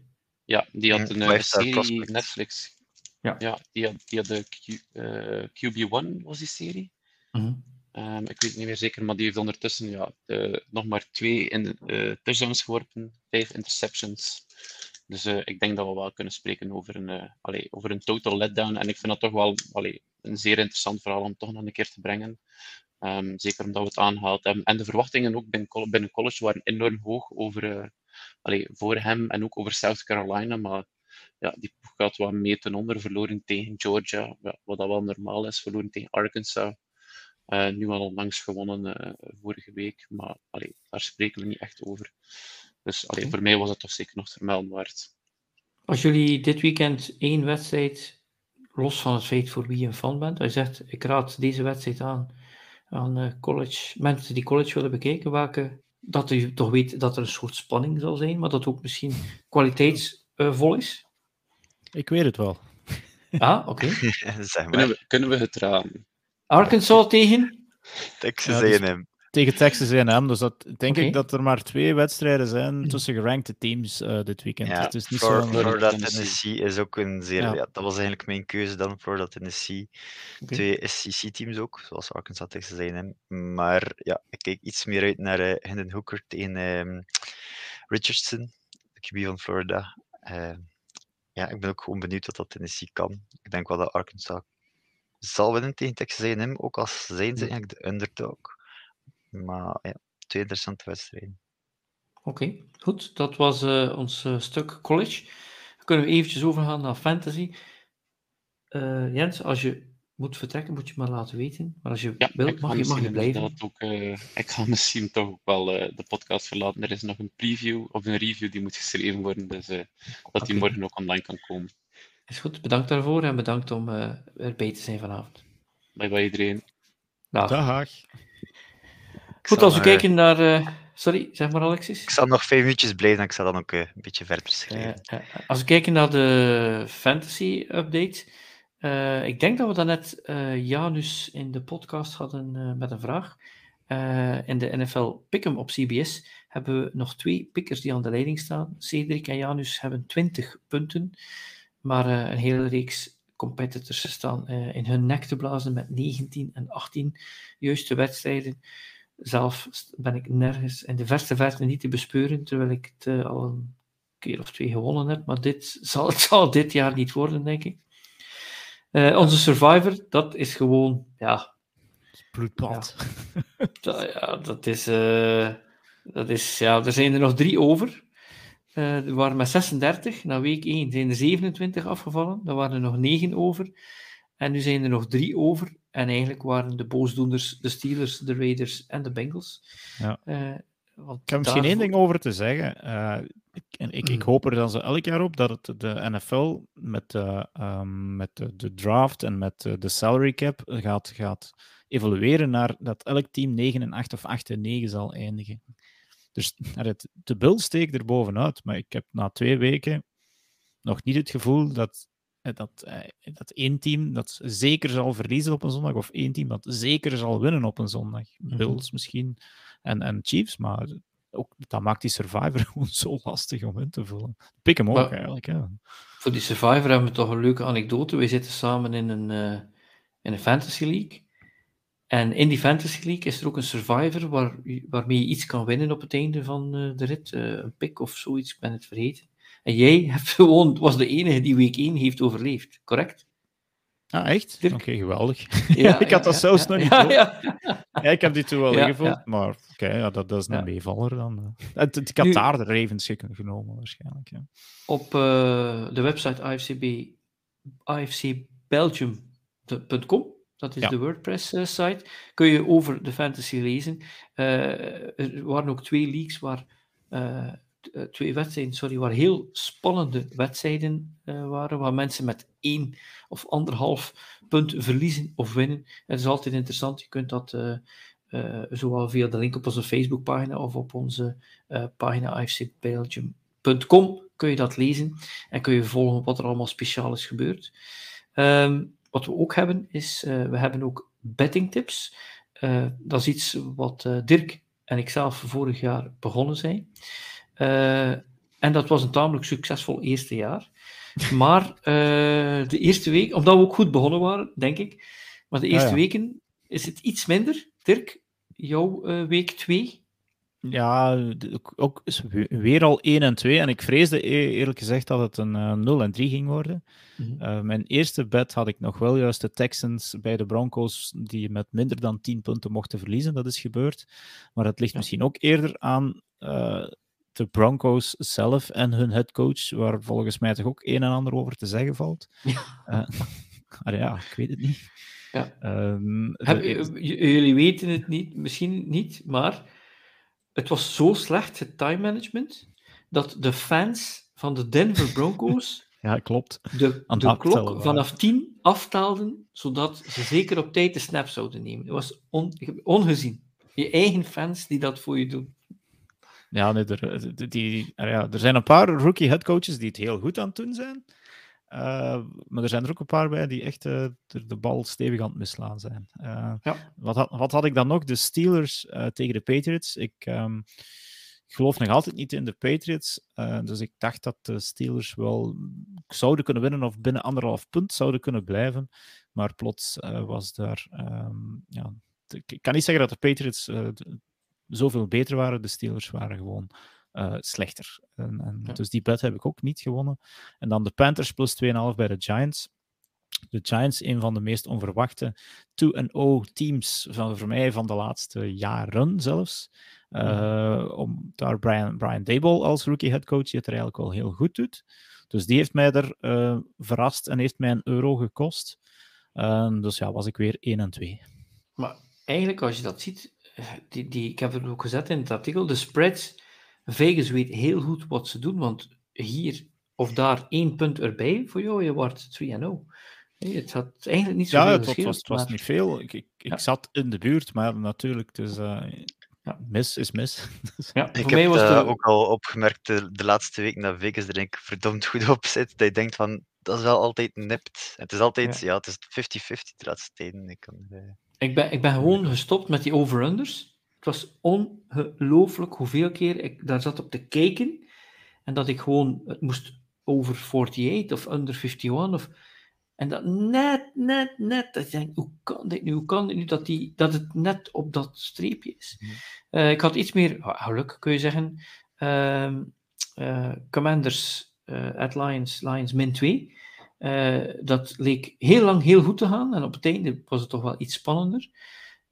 Ja, die had een uh, serie Netflix. Ja. ja, die had, die had de Q, uh, eh, QB1 was die serie. -hmm. um, ik weet het niet meer zeker, maar die heeft ondertussen ja, de, nog maar twee in, touchdowns geworpen, vijf interceptions. Dus uh, ik denk dat we wel kunnen spreken over een, allee, over een total letdown. En ik vind dat toch wel een zeer interessant verhaal om toch nog een keer te brengen. Ehm, zeker omdat we het aangehaald hebben. En de verwachtingen ook binnen, binnen college waren enorm hoog over, allee, voor hem en ook over South Carolina. Maar ja, die ploeg gaat wat mee ten onder. Verloren tegen Georgia, wat dat wel normaal is. Verloren tegen Arkansas. Nu al onlangs gewonnen vorige week. Maar daar spreken we niet echt over. Dus allee, voor mij was het toch zeker nog vermelden waard. Als jullie dit weekend één wedstrijd, los van het feit voor wie je een fan bent, hij zegt, ik raad deze wedstrijd aan aan uh, college, mensen die college willen bekijken, welke, dat je toch weet dat er een soort spanning zal zijn, maar dat ook misschien kwaliteitsvol is? Ik weet het wel. Ah, oké. zeg Kunnen we, kunnen we het raden? Arkansas tegen? Texas Ja, A&M. Tegen Texas A&M, dus dat denk ik dat er maar twee wedstrijden zijn tussen gerankte teams eh, dit weekend. Ja, het is niet Flor- zo... Florida Florida Tennessee. Tennessee is ook een zeer... Ja. Ja. dat was eigenlijk mijn keuze dan, Florida Tennessee. Oké. Twee SEC-teams ook, zoals Arkansas, Texas A&M. Maar ja, ik kijk iets meer uit naar eh Hendon Hooker tegen ehm, Richardson, de QB van Florida. Eh, ja, ik ben ook gewoon benieuwd wat dat Tennessee kan. Ik denk wel dat Arkansas zal winnen tegen Texas A&M, ook als zijn ze eigenlijk de underdog. Maar ja, twee interessante wedstrijden. Oké, goed. Dat was eh, ons eh, stuk college. Dan kunnen we eventjes overgaan naar fantasy. Eh, Jens, als je moet vertrekken, moet je maar laten weten. Maar als je Ja, wilt, mag je, mag je blijven. Ook, eh, ik ga misschien toch ook wel eh, de podcast verlaten. Er is nog een preview of een review die moet geschreven worden, dus eh, dat die morgen ook online kan komen. Is goed, bedankt daarvoor en bedankt om eh, erbij te zijn vanavond. Bye bye iedereen. Dag. Dag. Goed, als we nog, eh, kijken naar... eh, sorry, zeg maar Alexis. Ik zal nog vijf minuutjes blijven en ik zal dan ook eh, een beetje verder schrijven. Als we kijken naar de fantasy update, ik denk dat we dat net eh, Janus in de podcast hadden met een vraag. In de NFL Pick'em op CBS hebben we nog twee pickers die aan de leiding staan. Cedric en Janus hebben 20 punten, maar een hele reeks competitors staan in hun nek te blazen met 19 en 18 juiste wedstrijden. Zelf ben ik nergens in de verste verte niet te bespeuren, terwijl ik het eh, al een keer of twee gewonnen heb, maar dit zal, het zal dit jaar niet worden, denk ik. Eh, onze Survivor, dat is gewoon, ja, Bloedbad. dat, ja, dat is, eh, dat is, ja, er zijn er nog drie over. Er waren maar 36, na week 1 zijn er 27 afgevallen, er waren er nog 9 over. En nu zijn er nog drie over. En eigenlijk waren de boosdoeners de Steelers, de Raiders en de Bengals. Ja. Eh, want Ik heb misschien één ding over te zeggen. Eh, ik, en ik, ik Mm. hoop er dan zo elk jaar op dat het de NFL met, de, ehm, met de, de draft en met de, salary cap gaat, gaat evolueren naar dat elk team 9 en 8 of 8 en 9 zal eindigen. Dus de Bills steekt er bovenuit, maar ik heb na twee weken nog niet het gevoel dat, eh, dat, eh, dat één team dat zeker zal verliezen op een zondag of één team dat zeker zal winnen op een zondag. Mhm. Bills misschien en, en Chiefs, maar ook, dat maakt die Survivor gewoon zo lastig om in te vullen. Pik hem ook Maar- eigenlijk. Ja. Voor die Survivor hebben we toch een leuke anekdote. We zitten samen in een, eh, in een Fantasy League. En in die Fantasy League is er ook een Survivor waar, waarmee je iets kan winnen op het einde van eh, de rit. Eh, een pick of zoiets, ik ben het vergeten. En jij hebt gewoon, was de enige die week 1 heeft overleefd, correct? Ah, echt? Oké, geweldig. Ja, ik had dat zelfs nog niet ja, ik heb die toen wel ingevuld, maar oké, ja, dat, dat is een meevaller dan. eh. Ik had Nu- daar de Ravens genomen waarschijnlijk. Ja. Op eh, de website AFCB, afcbelgium.com, dat is Ja. de WordPress-site, kun je over de fantasy lezen. Eh, er waren ook twee leagues waar, eh, eh, twee wedstrijden, sorry, waar heel spannende wedstrijden eh, waren, waar mensen met één of anderhalf punt verliezen of winnen. Het is altijd interessant, je kunt dat eh, eh, zowel via de link op onze Facebookpagina of op onze eh, pagina afcbelgium.com kun je dat lezen en kun je volgen wat er allemaal speciaal is gebeurd. Ehm, wat we ook hebben is, eh, we hebben ook betting tips. Eh, dat is iets wat eh, Dirk en ik zelf vorig jaar begonnen zijn. Eh, en dat was een tamelijk succesvol eerste jaar. Maar eh, de eerste week, omdat we ook goed begonnen waren, denk ik, maar de eerste ja. weken is het iets minder. Dirk, jouw eh, week 2? Ja, ook weer al 1 en 2. En ik vreesde e-, eerlijk gezegd dat het een 0 en 3 ging worden. Mhm. Mijn eerste bet had ik nog wel juist de Texans bij de Broncos, die met minder dan 10 punten mochten verliezen. Dat is gebeurd. Maar het ligt misschien ook eerder aan de Broncos zelf en hun headcoach, waar volgens mij toch ook een en ander over te zeggen valt. Ja, uh, ja ik weet het niet. Ja. Ehm, Heb, jullie weten het niet, misschien niet, maar het was zo slecht, het time management, dat de fans van de Denver Broncos ja, klopt. de, de klok vanaf 10 aftaalden, zodat ze zeker op tijd de snap zouden nemen. Dat was ongezien. Je eigen fans die dat voor je doen. Ja, nee, er, die, ja, er zijn een paar rookie headcoaches die het heel goed aan het doen zijn. Uh, maar er zijn er ook een paar bij die echt uh, de, bal stevig aan het mislaan zijn. Uh, ja. wat, had, wat had ik dan nog? De Steelers tegen de Patriots. Ik, um, ik geloof nog altijd niet in de Patriots. dus ik dacht dat de Steelers wel zouden kunnen winnen of binnen anderhalf punt zouden kunnen blijven. Maar plots was daar. Um, ja, ik kan niet zeggen dat de Patriots zoveel beter waren. De Steelers waren gewoon uh, slechter. En, en Dus die bet heb ik ook niet gewonnen. En dan de Panthers plus 2,5 bij de Giants. De Giants, een van de meest onverwachte 2-0 teams van, voor mij van de laatste jaren zelfs. Uh, om daar Brian, Brian Dable als rookie headcoach, die het er eigenlijk wel heel goed doet. Dus die heeft mij er uh, verrast en heeft mij een euro gekost. Dus ja, was ik weer 1 en 2. Maar eigenlijk, als je dat ziet, die, die, ik heb het ook gezet in het artikel, de spreads Vegas weet heel goed wat ze doen, want hier of daar één punt erbij voor jou, je wordt 3-0. Het had eigenlijk niet zo ja, het, was, het was niet veel. Ik, ik, ik zat in de buurt, maar natuurlijk, dus, uh, ja. mis is mis. ja, ik heb was uh, ook al opgemerkt de, de, laatste weken dat Vegas er denk ik verdomd goed op zit. Dat je denkt van, dat is wel altijd nipt. Het is altijd, ja, het is 50-50 de laatste tijden. Ik, kan, uh... ik, ben, ik ben gewoon gestopt met die over-unders. Het was ongelooflijk hoeveel keer ik daar zat op te kijken en dat ik gewoon, het moest over 48 of under 51 of... En dat net, net, net, dat ik denk, hoe kan dit nu, hoe kan dit nu, dat, die, dat het net op dat streepje is. Uh, ik had iets meer geluk, kun je zeggen. Uh, uh, Commanders uh, at Lions, Lions min 2. Dat leek heel lang heel goed te gaan en op het einde was het toch wel iets spannender.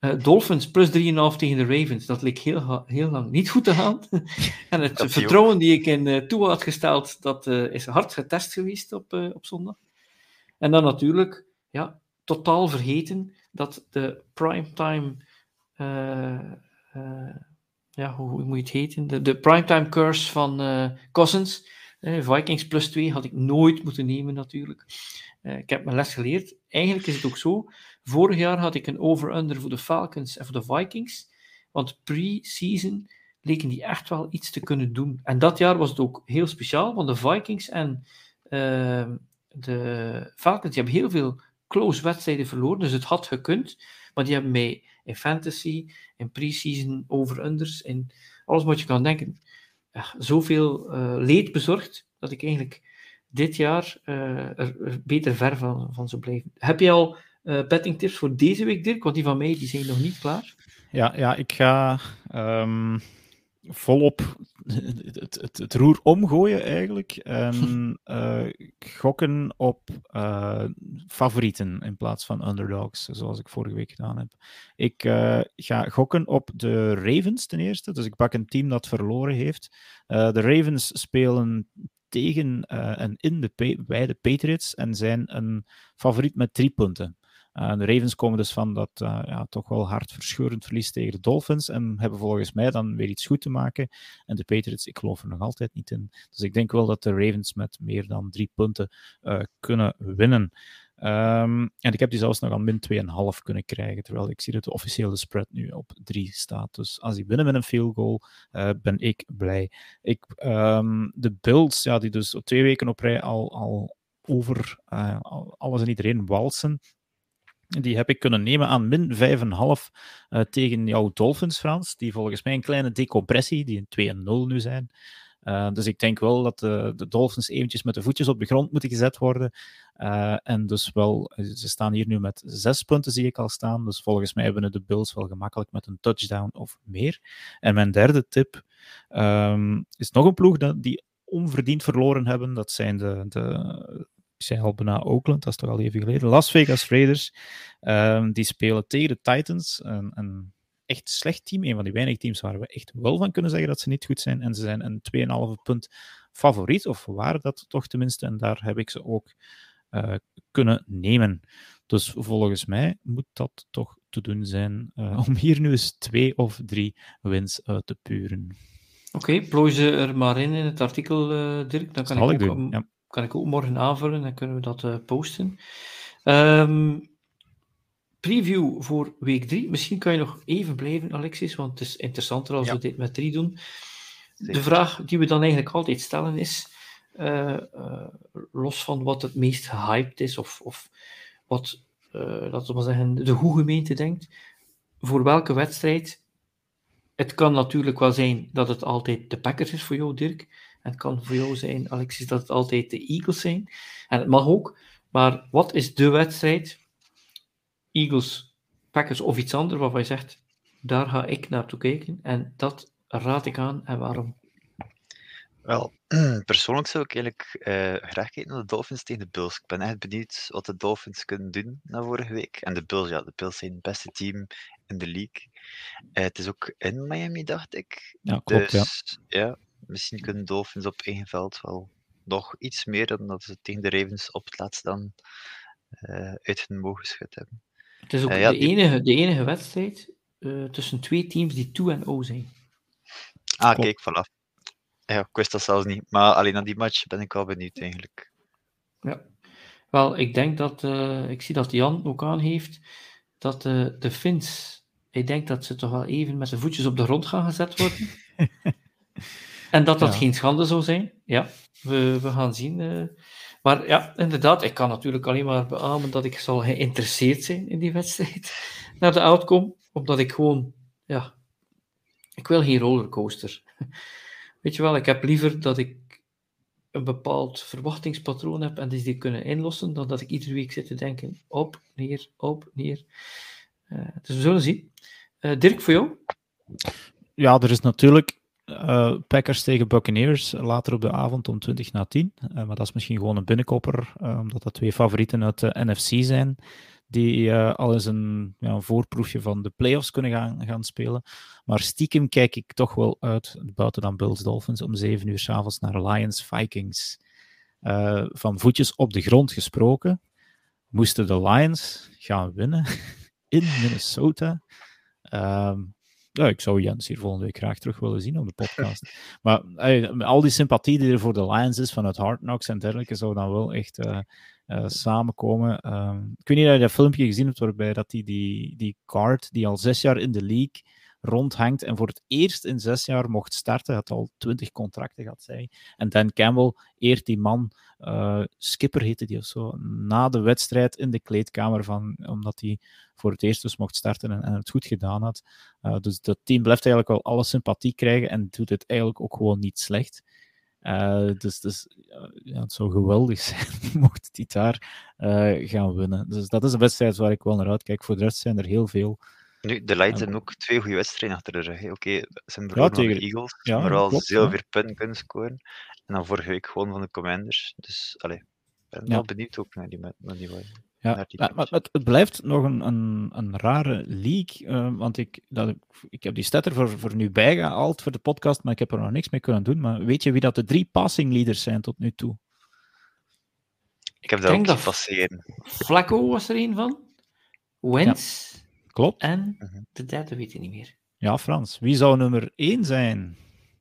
Uh, Dolphins plus 3,5 tegen de Ravens, dat leek heel, heel lang niet goed te gaan. en het vertrouwen die ik in uh, toe had gesteld, dat uh, is hard getest geweest op, op zondag. En dan natuurlijk, ja, totaal vergeten dat de primetime, ja, hoe, hoe, moet je het heten? De, de primetime curse van Cousins, Vikings plus 2, had ik nooit moeten nemen natuurlijk. ik heb mijn les geleerd. Eigenlijk is het ook zo Vorig jaar had ik een over-under voor de Falcons en voor de Vikings. Want pre-season leken die echt wel iets te kunnen doen. En dat jaar was het ook heel speciaal, want de Vikings en uh, de Falcons die hebben heel veel close wedstrijden verloren. Dus het had gekund. Maar die hebben mij in fantasy, in pre-season, over-unders, in alles wat je kan denken, zoveel uh, leed bezorgd dat ik eigenlijk dit jaar uh, er, beter ver van, van zou blijven. Heb je al uh, bettingtips voor deze week, Dirk? Want die van mij die zijn nog niet klaar. Ja, ja ik ga um, volop het, het, het, roer omgooien eigenlijk. En uh, gokken op uh, favorieten in plaats van underdogs, zoals ik vorige week gedaan heb. Ik ga gokken op de Ravens ten eerste. Dus ik pak een team dat verloren heeft. de Ravens spelen tegen en in de, bij de Patriots en zijn een favoriet met drie punten. Uh, de Ravens komen dus van dat uh, ja, toch wel hartverscheurend verlies tegen de Dolphins en hebben volgens mij dan weer iets goed te maken. En de Patriots, ik geloof er nog altijd niet in. Dus ik denk wel dat de Ravens met meer dan drie punten uh, kunnen winnen. Um, en ik heb die zelfs nog aan min 2,5 kunnen krijgen, terwijl ik zie dat de officiële spread nu op 3 staat. Dus als die winnen met een field goal, ben ik blij. Ik, um, de Bills, ja, die dus twee weken op rij al, al over alles en iedereen walsen, die heb ik kunnen nemen aan min 5,5 uh, tegen jouw Dolphins, Frans. Die volgens mij een kleine decompressie, die een 2-0 nu zijn. Uh, dus ik denk wel dat de, de, Dolphins eventjes met de voetjes op de grond moeten gezet worden. En dus wel, ze staan hier nu met zes punten, zie ik al staan. Dus volgens mij hebben de Bills wel gemakkelijk met een touchdown of meer. En mijn derde tip um, is nog een ploeg die onverdiend verloren hebben. Dat zijn de, de zei al bijna Oakland, dat is toch al even geleden. Las Vegas Raiders, um, die spelen tegen de Titans. Een, een, echt slecht team, een van die weinige teams waar we echt wel van kunnen zeggen dat ze niet goed zijn. En ze zijn een 2,5 punt favoriet, of waren dat toch tenminste. En daar heb ik ze ook uh, kunnen nemen. Dus volgens mij moet dat toch te doen zijn uh, om hier nu eens twee of drie wins uit te puren. Oké, okay, plooi ze er maar in in het artikel, uh, Dirk. Dan kan Zal ik, ik ook, doen, ja. Kan ik ook morgen aanvullen en kunnen we dat uh, posten. Um, preview voor week 3. Misschien kan je nog even blijven, Alexis, want het is interessanter als Ja. we dit met 3 doen. De vraag die we dan eigenlijk altijd stellen is, eh, eh, los van wat het meest gehyped is, of, of wat, eh laten we maar zeggen, de goede gemeente denkt, voor welke wedstrijd het kan natuurlijk wel zijn dat het altijd de Packers is voor jou, Dirk. Het kan voor jou zijn, Alexis, dat het altijd de Eagles zijn. En het mag ook. Maar wat is de wedstrijd? Eagles, Packers of iets anders waarvan je zegt, daar ga ik naartoe kijken. En dat raad ik aan. En waarom? Wel, persoonlijk zou ik eigenlijk eh, graag kijken naar de Dolphins tegen de Bills. Ik ben echt benieuwd wat de Dolphins kunnen doen na vorige week. En de Bills, ja, de Bills zijn het beste team in de league. Eh, het is ook in Miami, dacht ik. Ja, klopt, ja. Dus ja, misschien kunnen Dolphins op eigen veld wel nog iets meer dan dat ze tegen de Ravens op het laatst dan eh, uit hun mogen geschud hebben. Het is ook Eh, ja, de, die- enige, de enige wedstrijd eh, tussen twee teams die 2 en 0 zijn. Ah, kijk, voilà. Ja, ik wist dat zelfs niet. Maar alleen aan die match ben ik wel benieuwd eigenlijk. Ja. Wel, ik denk dat, eh, ik zie dat Jan ook aangeeft, dat eh, de Fins, ik denk dat ze toch wel even met zijn voetjes op de grond gaan gezet worden. en dat dat Ja. geen schande zou zijn. Ja, we, we gaan zien. eh. maar ja, inderdaad, ik kan natuurlijk alleen maar beamen dat ik zal geïnteresseerd zijn in die wedstrijd, naar de outcome, omdat ik gewoon, ja, ik wil geen rollercoaster. Weet je wel, ik heb liever dat ik een bepaald verwachtingspatroon heb en dus die kunnen inlossen, dan dat ik iedere week zit te denken, op, neer, op, neer. Eh, dus we zullen zien. Eh, Dirk, voor jou? Ja, er is natuurlijk eh, Packers tegen Buccaneers later op de avond om 20 na 10. Eh, maar dat is misschien gewoon een binnenkopper, eh, omdat dat twee favorieten uit de NFC zijn. Die al eens een, ja, een voorproefje van de playoffs kunnen gaan, gaan spelen. Maar stiekem kijk ik toch wel uit, buiten dan Bills Dolphins, om 7 uur s'avonds naar Lions Vikings. Van voetjes op de grond gesproken. Moesten de Lions gaan winnen in Minnesota. Ehm, ja, ik zou Jens hier volgende week graag terug willen zien op de podcast. maar al die sympathie die er voor de Lions is vanuit Hard Knocks en dergelijke, zou dan wel echt eh, eh, samenkomen. Ehm, ik weet niet of je dat filmpje gezien hebt waarbij dat die, die, die card, die al zes jaar in de league rondhangt en voor het eerst in zes jaar mocht starten, had al twintig contracten gehad, zei hij. En Dan Campbell eert die man, eh, Skipper heette die of zo, na de wedstrijd in de kleedkamer, van, omdat hij voor het eerst dus mocht starten en, het goed gedaan had. Uh, dus dat team blijft eigenlijk wel alle sympathie krijgen en doet het eigenlijk ook gewoon niet slecht. Uh, dus dus uh, ja, het zou geweldig zijn mocht hij daar uh, gaan winnen. Dus dat is een wedstrijd waar ik wel naar uitkijk. Voor de rest zijn er heel veel. Nu, de Lions hebben ook twee goede wedstrijden achter de rug. Oké, okay, ze hebben ja, de Eagles, ja, maar wel klopt, heel ja. veel punten kunnen scoren. En dan vorige week gewoon van de Commanders. Dus, allee, ik ben Ja. wel benieuwd ook naar die, naar die Ja, naar die maar, maar het, het, blijft nog een, een, een rare league, uh, want ik, dat, ik, heb die stat er voor, voor nu bijgehaald voor de podcast, maar ik heb er nog niks mee kunnen doen. Maar weet je wie dat de drie passing leaders zijn tot nu toe? Ik heb daar ook dat passeren. Flacco was er een van, Wentz ja, klopt. en de derde weet ik niet meer. Ja, Frans. Wie zou nummer één zijn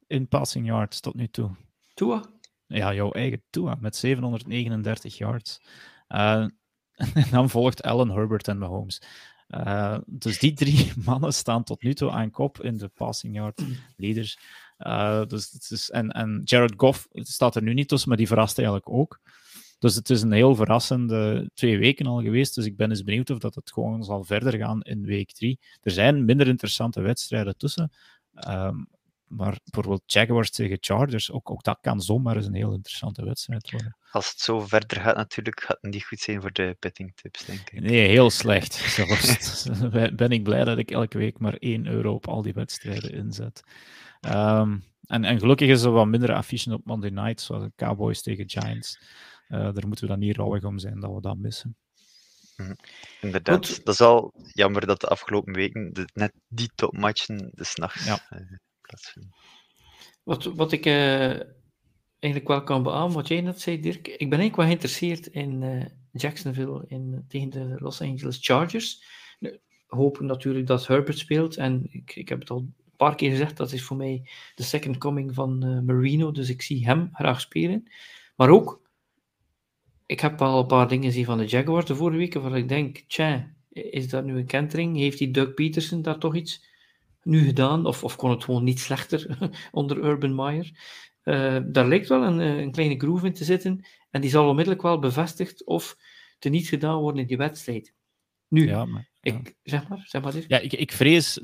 in passing yards tot nu toe? Tua? Ja, jouw eigen Tua met 739 yards. Uh, en dan volgt Allen, Herbert en Mahomes. Uh, dus die drie mannen staan tot nu toe aan kop in de passing yard leaders. Uh, dus het is, en, en Jared Goff staat er nu niet tussen, maar die verrast eigenlijk ook. Dus het is een heel verrassende twee weken al geweest. Dus ik ben eens benieuwd of dat het gewoon zal verder gaan in week drie. Er zijn minder interessante wedstrijden tussen. Um, maar bijvoorbeeld Jaguars tegen Chargers, ook, ook dat kan zomaar eens een heel interessante wedstrijd worden. Als het zo verder gaat, natuurlijk, gaat het niet goed zijn voor de betting tips, denk ik. Nee, heel slecht. Zelfs ben ik blij dat ik elke week maar 1 euro op al die wedstrijden inzet. Ehm, en, en gelukkig is er wat minder affichen op Monday night, zoals de Cowboys tegen Giants. Uh, daar moeten we dan niet rouwig om zijn dat we dat missen. Mhm. Inderdaad, Goed. dat is al jammer dat de afgelopen weken de, net die topmatchen de s'nachts ja. uh, plaatsvinden. Wat, wat ik uh, eigenlijk wel kan beamen, wat jij net zei, Dirk, ik ben eigenlijk wel geïnteresseerd in uh, Jacksonville in, tegen de Los Angeles Chargers. Hopen natuurlijk dat Herbert speelt en ik, ik heb het al een paar keer gezegd, dat is voor mij de second coming van Marino, dus ik zie hem graag spelen. Maar ook ik heb al een paar dingen gezien van de Jaguars de vorige weken, waar ik denk, tja, is dat nu een kentering? Heeft die Doug Peterson daar toch iets nu gedaan? Of, of kon het gewoon niet slechter onder Urban Meyer? Uh, daar lijkt wel een, eh, een, kleine groove in te zitten. En die zal onmiddellijk wel bevestigd of te niet gedaan worden in die wedstrijd. Nu, ja, maar, Ik, zeg maar, zeg maar dit. Ja, ik, ik vrees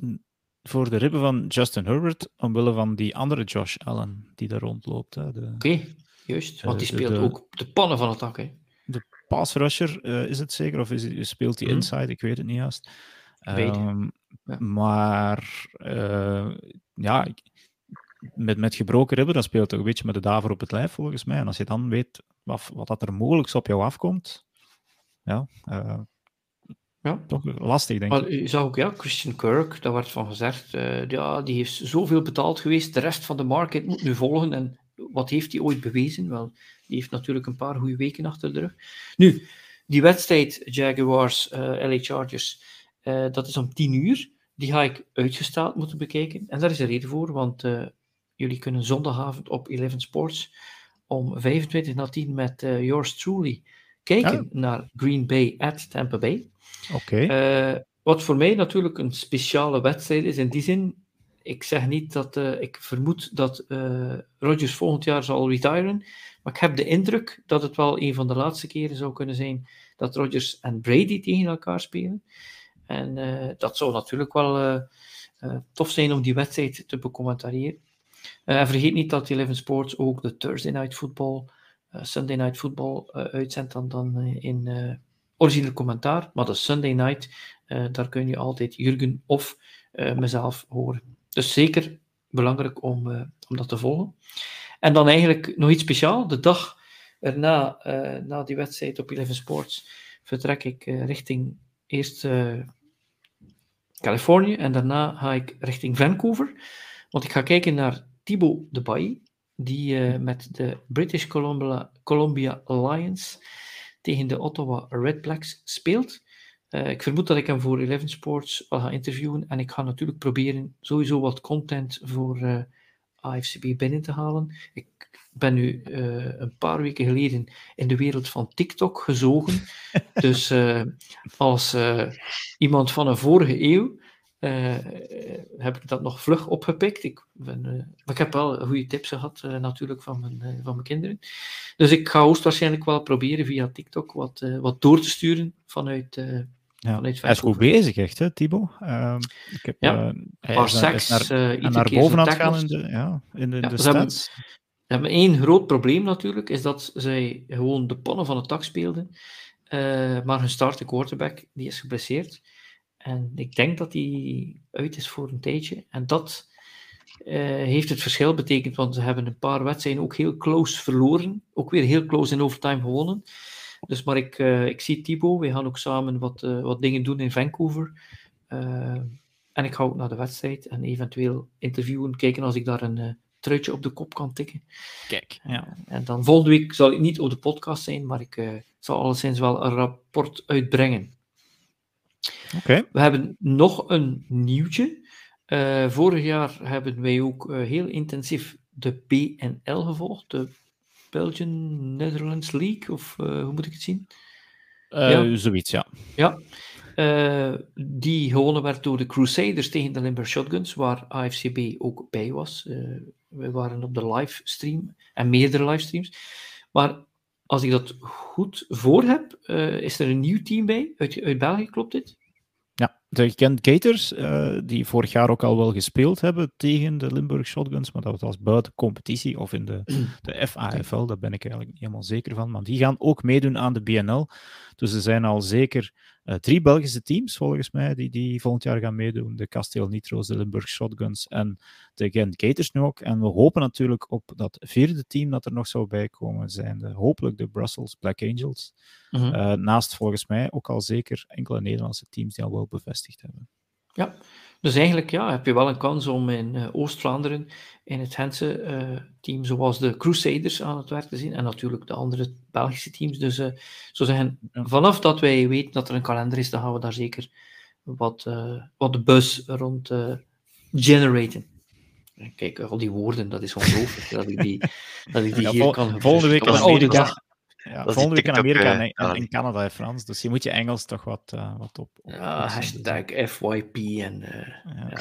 voor de ribben van Justin Herbert, omwille van die andere Josh Allen die daar rondloopt. Oké, Juist, want die speelt ook de pannen van het dak. Hè. De pass rusher uh, is het zeker, of is, speelt hij mm. inside? Ik weet het niet juist. Um, ja. Maar uh, ja, met, met gebroken ribben, dan speelt het een beetje met de daver op het lijf, volgens mij. En als je dan weet wat, wat dat er mogelijk op jou afkomt, ja, uh, ja. toch lastig, denk ik. Je zag ook, ja, Christian Kirk, daar werd van gezegd, uh, ja, die heeft zoveel betaald geweest, de rest van de market moet nu volgen. En wat heeft hij ooit bewezen? Wel, die heeft natuurlijk een paar goede weken achter de rug. Nu, die wedstrijd Jaguars, uh, LA Chargers, uh, dat is om 10 uur. Die ga ik uitgesteld moeten bekijken. En daar is een reden voor, want uh, jullie kunnen zondagavond op 11 Sports om 25 na 10 met yours truly kijken ah. naar Green Bay at Tampa Bay. Oké. wat voor mij natuurlijk een speciale wedstrijd is in die zin ik zeg niet dat, uh, ik vermoed dat uh, Rodgers volgend jaar zal retiren, maar ik heb de indruk dat het wel een van de laatste keren zou kunnen zijn dat Rodgers en Brady tegen elkaar spelen. En uh, dat zou natuurlijk wel tof zijn om die wedstrijd te becommentariëren. en vergeet niet dat Eleven Sports ook de Thursday Night Football, Sunday Night Football uitzendt dan, dan in origineel commentaar, maar de Sunday Night, daar kun je altijd Jurgen of mezelf horen. Dus zeker belangrijk om, uh, om dat te volgen. En dan eigenlijk nog iets speciaals. De dag erna, uh, na die wedstrijd op Eleven Sports, vertrek ik uh, richting eerst Californië en daarna ga ik richting Vancouver. Want ik ga kijken naar Thibaut de Bailly, die met de British Columbia, Columbia Lions tegen de Ottawa Redblacks speelt. Uh, ik vermoed dat ik hem voor Eleven Sports wel ga interviewen en ik ga natuurlijk proberen sowieso wat content voor uh, eh, AFCB binnen te halen. Ik ben nu uh, een paar weken geleden in de wereld van TikTok gezogen. dus als iemand van een vorige eeuw heb ik dat nog vlug opgepikt. Ik, ben, maar ik heb wel goede tips gehad natuurlijk van mijn, van mijn kinderen. Dus ik ga hoogstwaarschijnlijk wel proberen via TikTok wat, wat door te sturen vanuit ja. Hij is goed bezig, echt, hè, Thibaut? Uh, ik heb, ja, uh, hij is, seks, naar, uh, naar boven aan het gaan in de, ja, in de, ja, de ze hebben, ze hebben één groot probleem natuurlijk, is dat zij gewoon de pannen van het tak speelden. Uh, maar hun starting quarterback, die is geblesseerd. En ik denk dat hij uit is voor een tijdje. En dat heeft het verschil betekend, want ze hebben een paar wedstrijden ook heel close verloren. Ook weer heel close in overtime gewonnen. Dus maar ik, uh, ik zie Thibaut, we gaan ook samen wat, uh, wat dingen doen in Vancouver. Uh, en ik ga ook naar de wedstrijd en eventueel interviewen, kijken als ik daar een truitje op de kop kan tikken. Kijk, ja. en dan volgende week zal ik niet op de podcast zijn, maar ik zal alleszins wel een rapport uitbrengen. Oké. We hebben nog een nieuwtje. vorig jaar hebben wij ook heel intensief de PNL gevolgd, de Belgian Netherlands League, of uh, hoe moet ik het zien? Ja. Zoiets, ja. Ja. Uh, die gewonnen werd door de Crusaders tegen de Limburg Shotguns, waar AFCB ook bij was. we waren op de livestream en meerdere livestreams. Maar als ik dat goed voor heb, is er een nieuw team bij uit, uit België, klopt dit? Ja, de Gent Gators, uh, die vorig jaar ook al wel gespeeld hebben tegen de Limburg Shotguns, maar dat was buiten competitie of in de, de FAFL, daar ben ik eigenlijk niet helemaal zeker van. Maar die gaan ook meedoen aan de BNL. Dus er zijn al zeker drie Belgische teams, volgens mij, die, die volgend jaar gaan meedoen. De Kasteel Nitro's, de Limburg Shotguns en de Gent Gators nu ook. En we hopen natuurlijk op dat vierde team dat er nog zou bijkomen, zijn de, hopelijk de Brussels Black Angels. Mm -hmm. uh, naast volgens mij ook al zeker enkele Nederlandse teams die al wel bevestigd hebben. Ja, dus eigenlijk ja, heb je wel een kans om in uh, Oost-Vlaanderen in het Gentse uh, team zoals de Crusaders aan het werk te zien en natuurlijk de andere Belgische teams. Dus uh, zo zeggen, vanaf dat wij weten dat er een kalender is, dan gaan we daar zeker wat, wat de bus rond generaten. Kijk, al die woorden, dat is ongelooflijk dat ik die, dat ik die ja, hier vol, kan Volgende week in Amerika, ja, volgende week in Amerika en, en, en, Canada en Frans, dus je moet je Engels toch wat, uh, wat op, op Ja, hashtag FYP en uh, ja.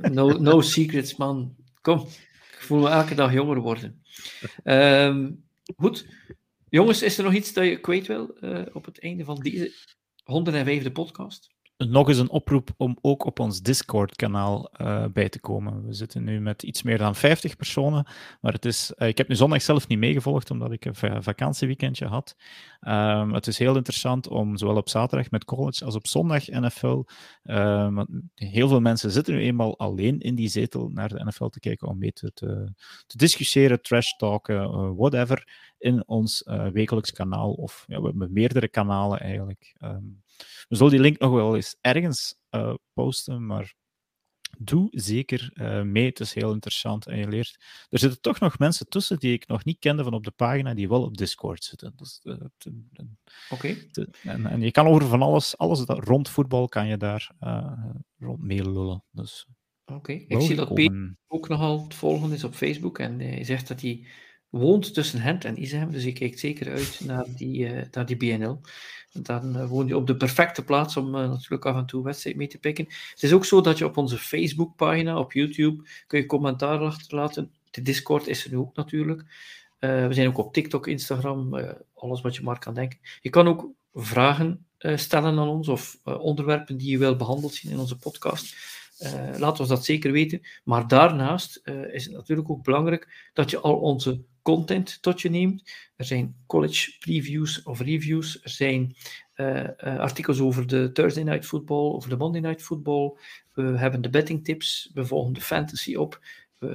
Ja. no, no secrets, man. Kom, ik voel me elke dag jonger worden. Um, goed. Jongens, is er nog iets dat je kwijt wil uh, op het einde van deze 105e podcast? Nog eens een oproep om ook op ons Discord-kanaal uh, bij te komen. We zitten nu met iets meer dan 50 personen, maar het is, uh, ik heb nu zondag zelf niet meegevolgd, omdat ik een vakantieweekendje had. Um, het is heel interessant om zowel op zaterdag met college als op zondag NFL, uh, heel veel mensen zitten nu eenmaal alleen in die zetel naar de NFL te kijken om mee te, te, discussiëren, trash talken, whatever, in ons wekelijks kanaal, of ja, we hebben meerdere kanalen eigenlijk. Um, we zullen die link nog wel eens ergens uh, posten, maar doe zeker uh, mee. Het is heel interessant en je leert. Er zitten toch nog mensen tussen die ik nog niet kende van op de pagina, die wel op Discord zitten. Dus, uh, Oké. En, en, je kan over van alles, alles dat, rond voetbal kan je daar rond meelullen. Dus, Oké, okay. ik zie dat Peter ook nogal het volgende is op Facebook en hij zegt dat hij woont tussen Gent en Isem, dus ik kijk zeker uit naar die, naar die BNL. Dan uh, woon je op de perfecte plaats om uh, natuurlijk af en toe wedstrijd mee te pikken. Het is ook zo dat je op onze Facebookpagina, op YouTube, kun je commentaar achterlaten. De Discord is er nu ook natuurlijk. Uh, we zijn ook op TikTok, Instagram, alles wat je maar kan denken. Je kan ook vragen stellen aan ons of onderwerpen die je wil behandeld zien in onze podcast. laat ons dat zeker weten. Maar daarnaast is het natuurlijk ook belangrijk dat je al onze content tot je neemt. Er zijn college previews of reviews. Er zijn uh, uh, artikels over de Thursday Night Football, over de Monday Night Football. We hebben de betting tips. We volgen de fantasy op.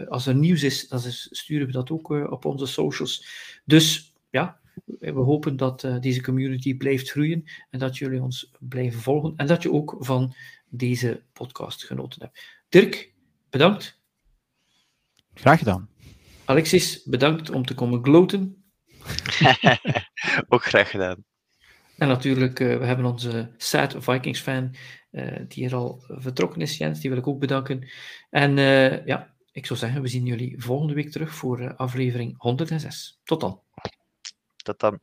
Als er nieuws is, dan sturen we dat ook uh, op onze socials. Dus ja, we hopen dat deze community blijft groeien en dat jullie ons blijven volgen en dat je ook van deze podcast genoten hebt. Dirk, bedankt. Graag gedaan. Alexis, bedankt om te komen gloten. Ook graag gedaan. En natuurlijk, uh, we hebben onze sad Vikings fan, uh, die er al vertrokken is, Jens, die wil ik ook bedanken. En uh, ja, ik zou zeggen, we zien jullie volgende week terug voor aflevering 106. Tot dan. Tot dan.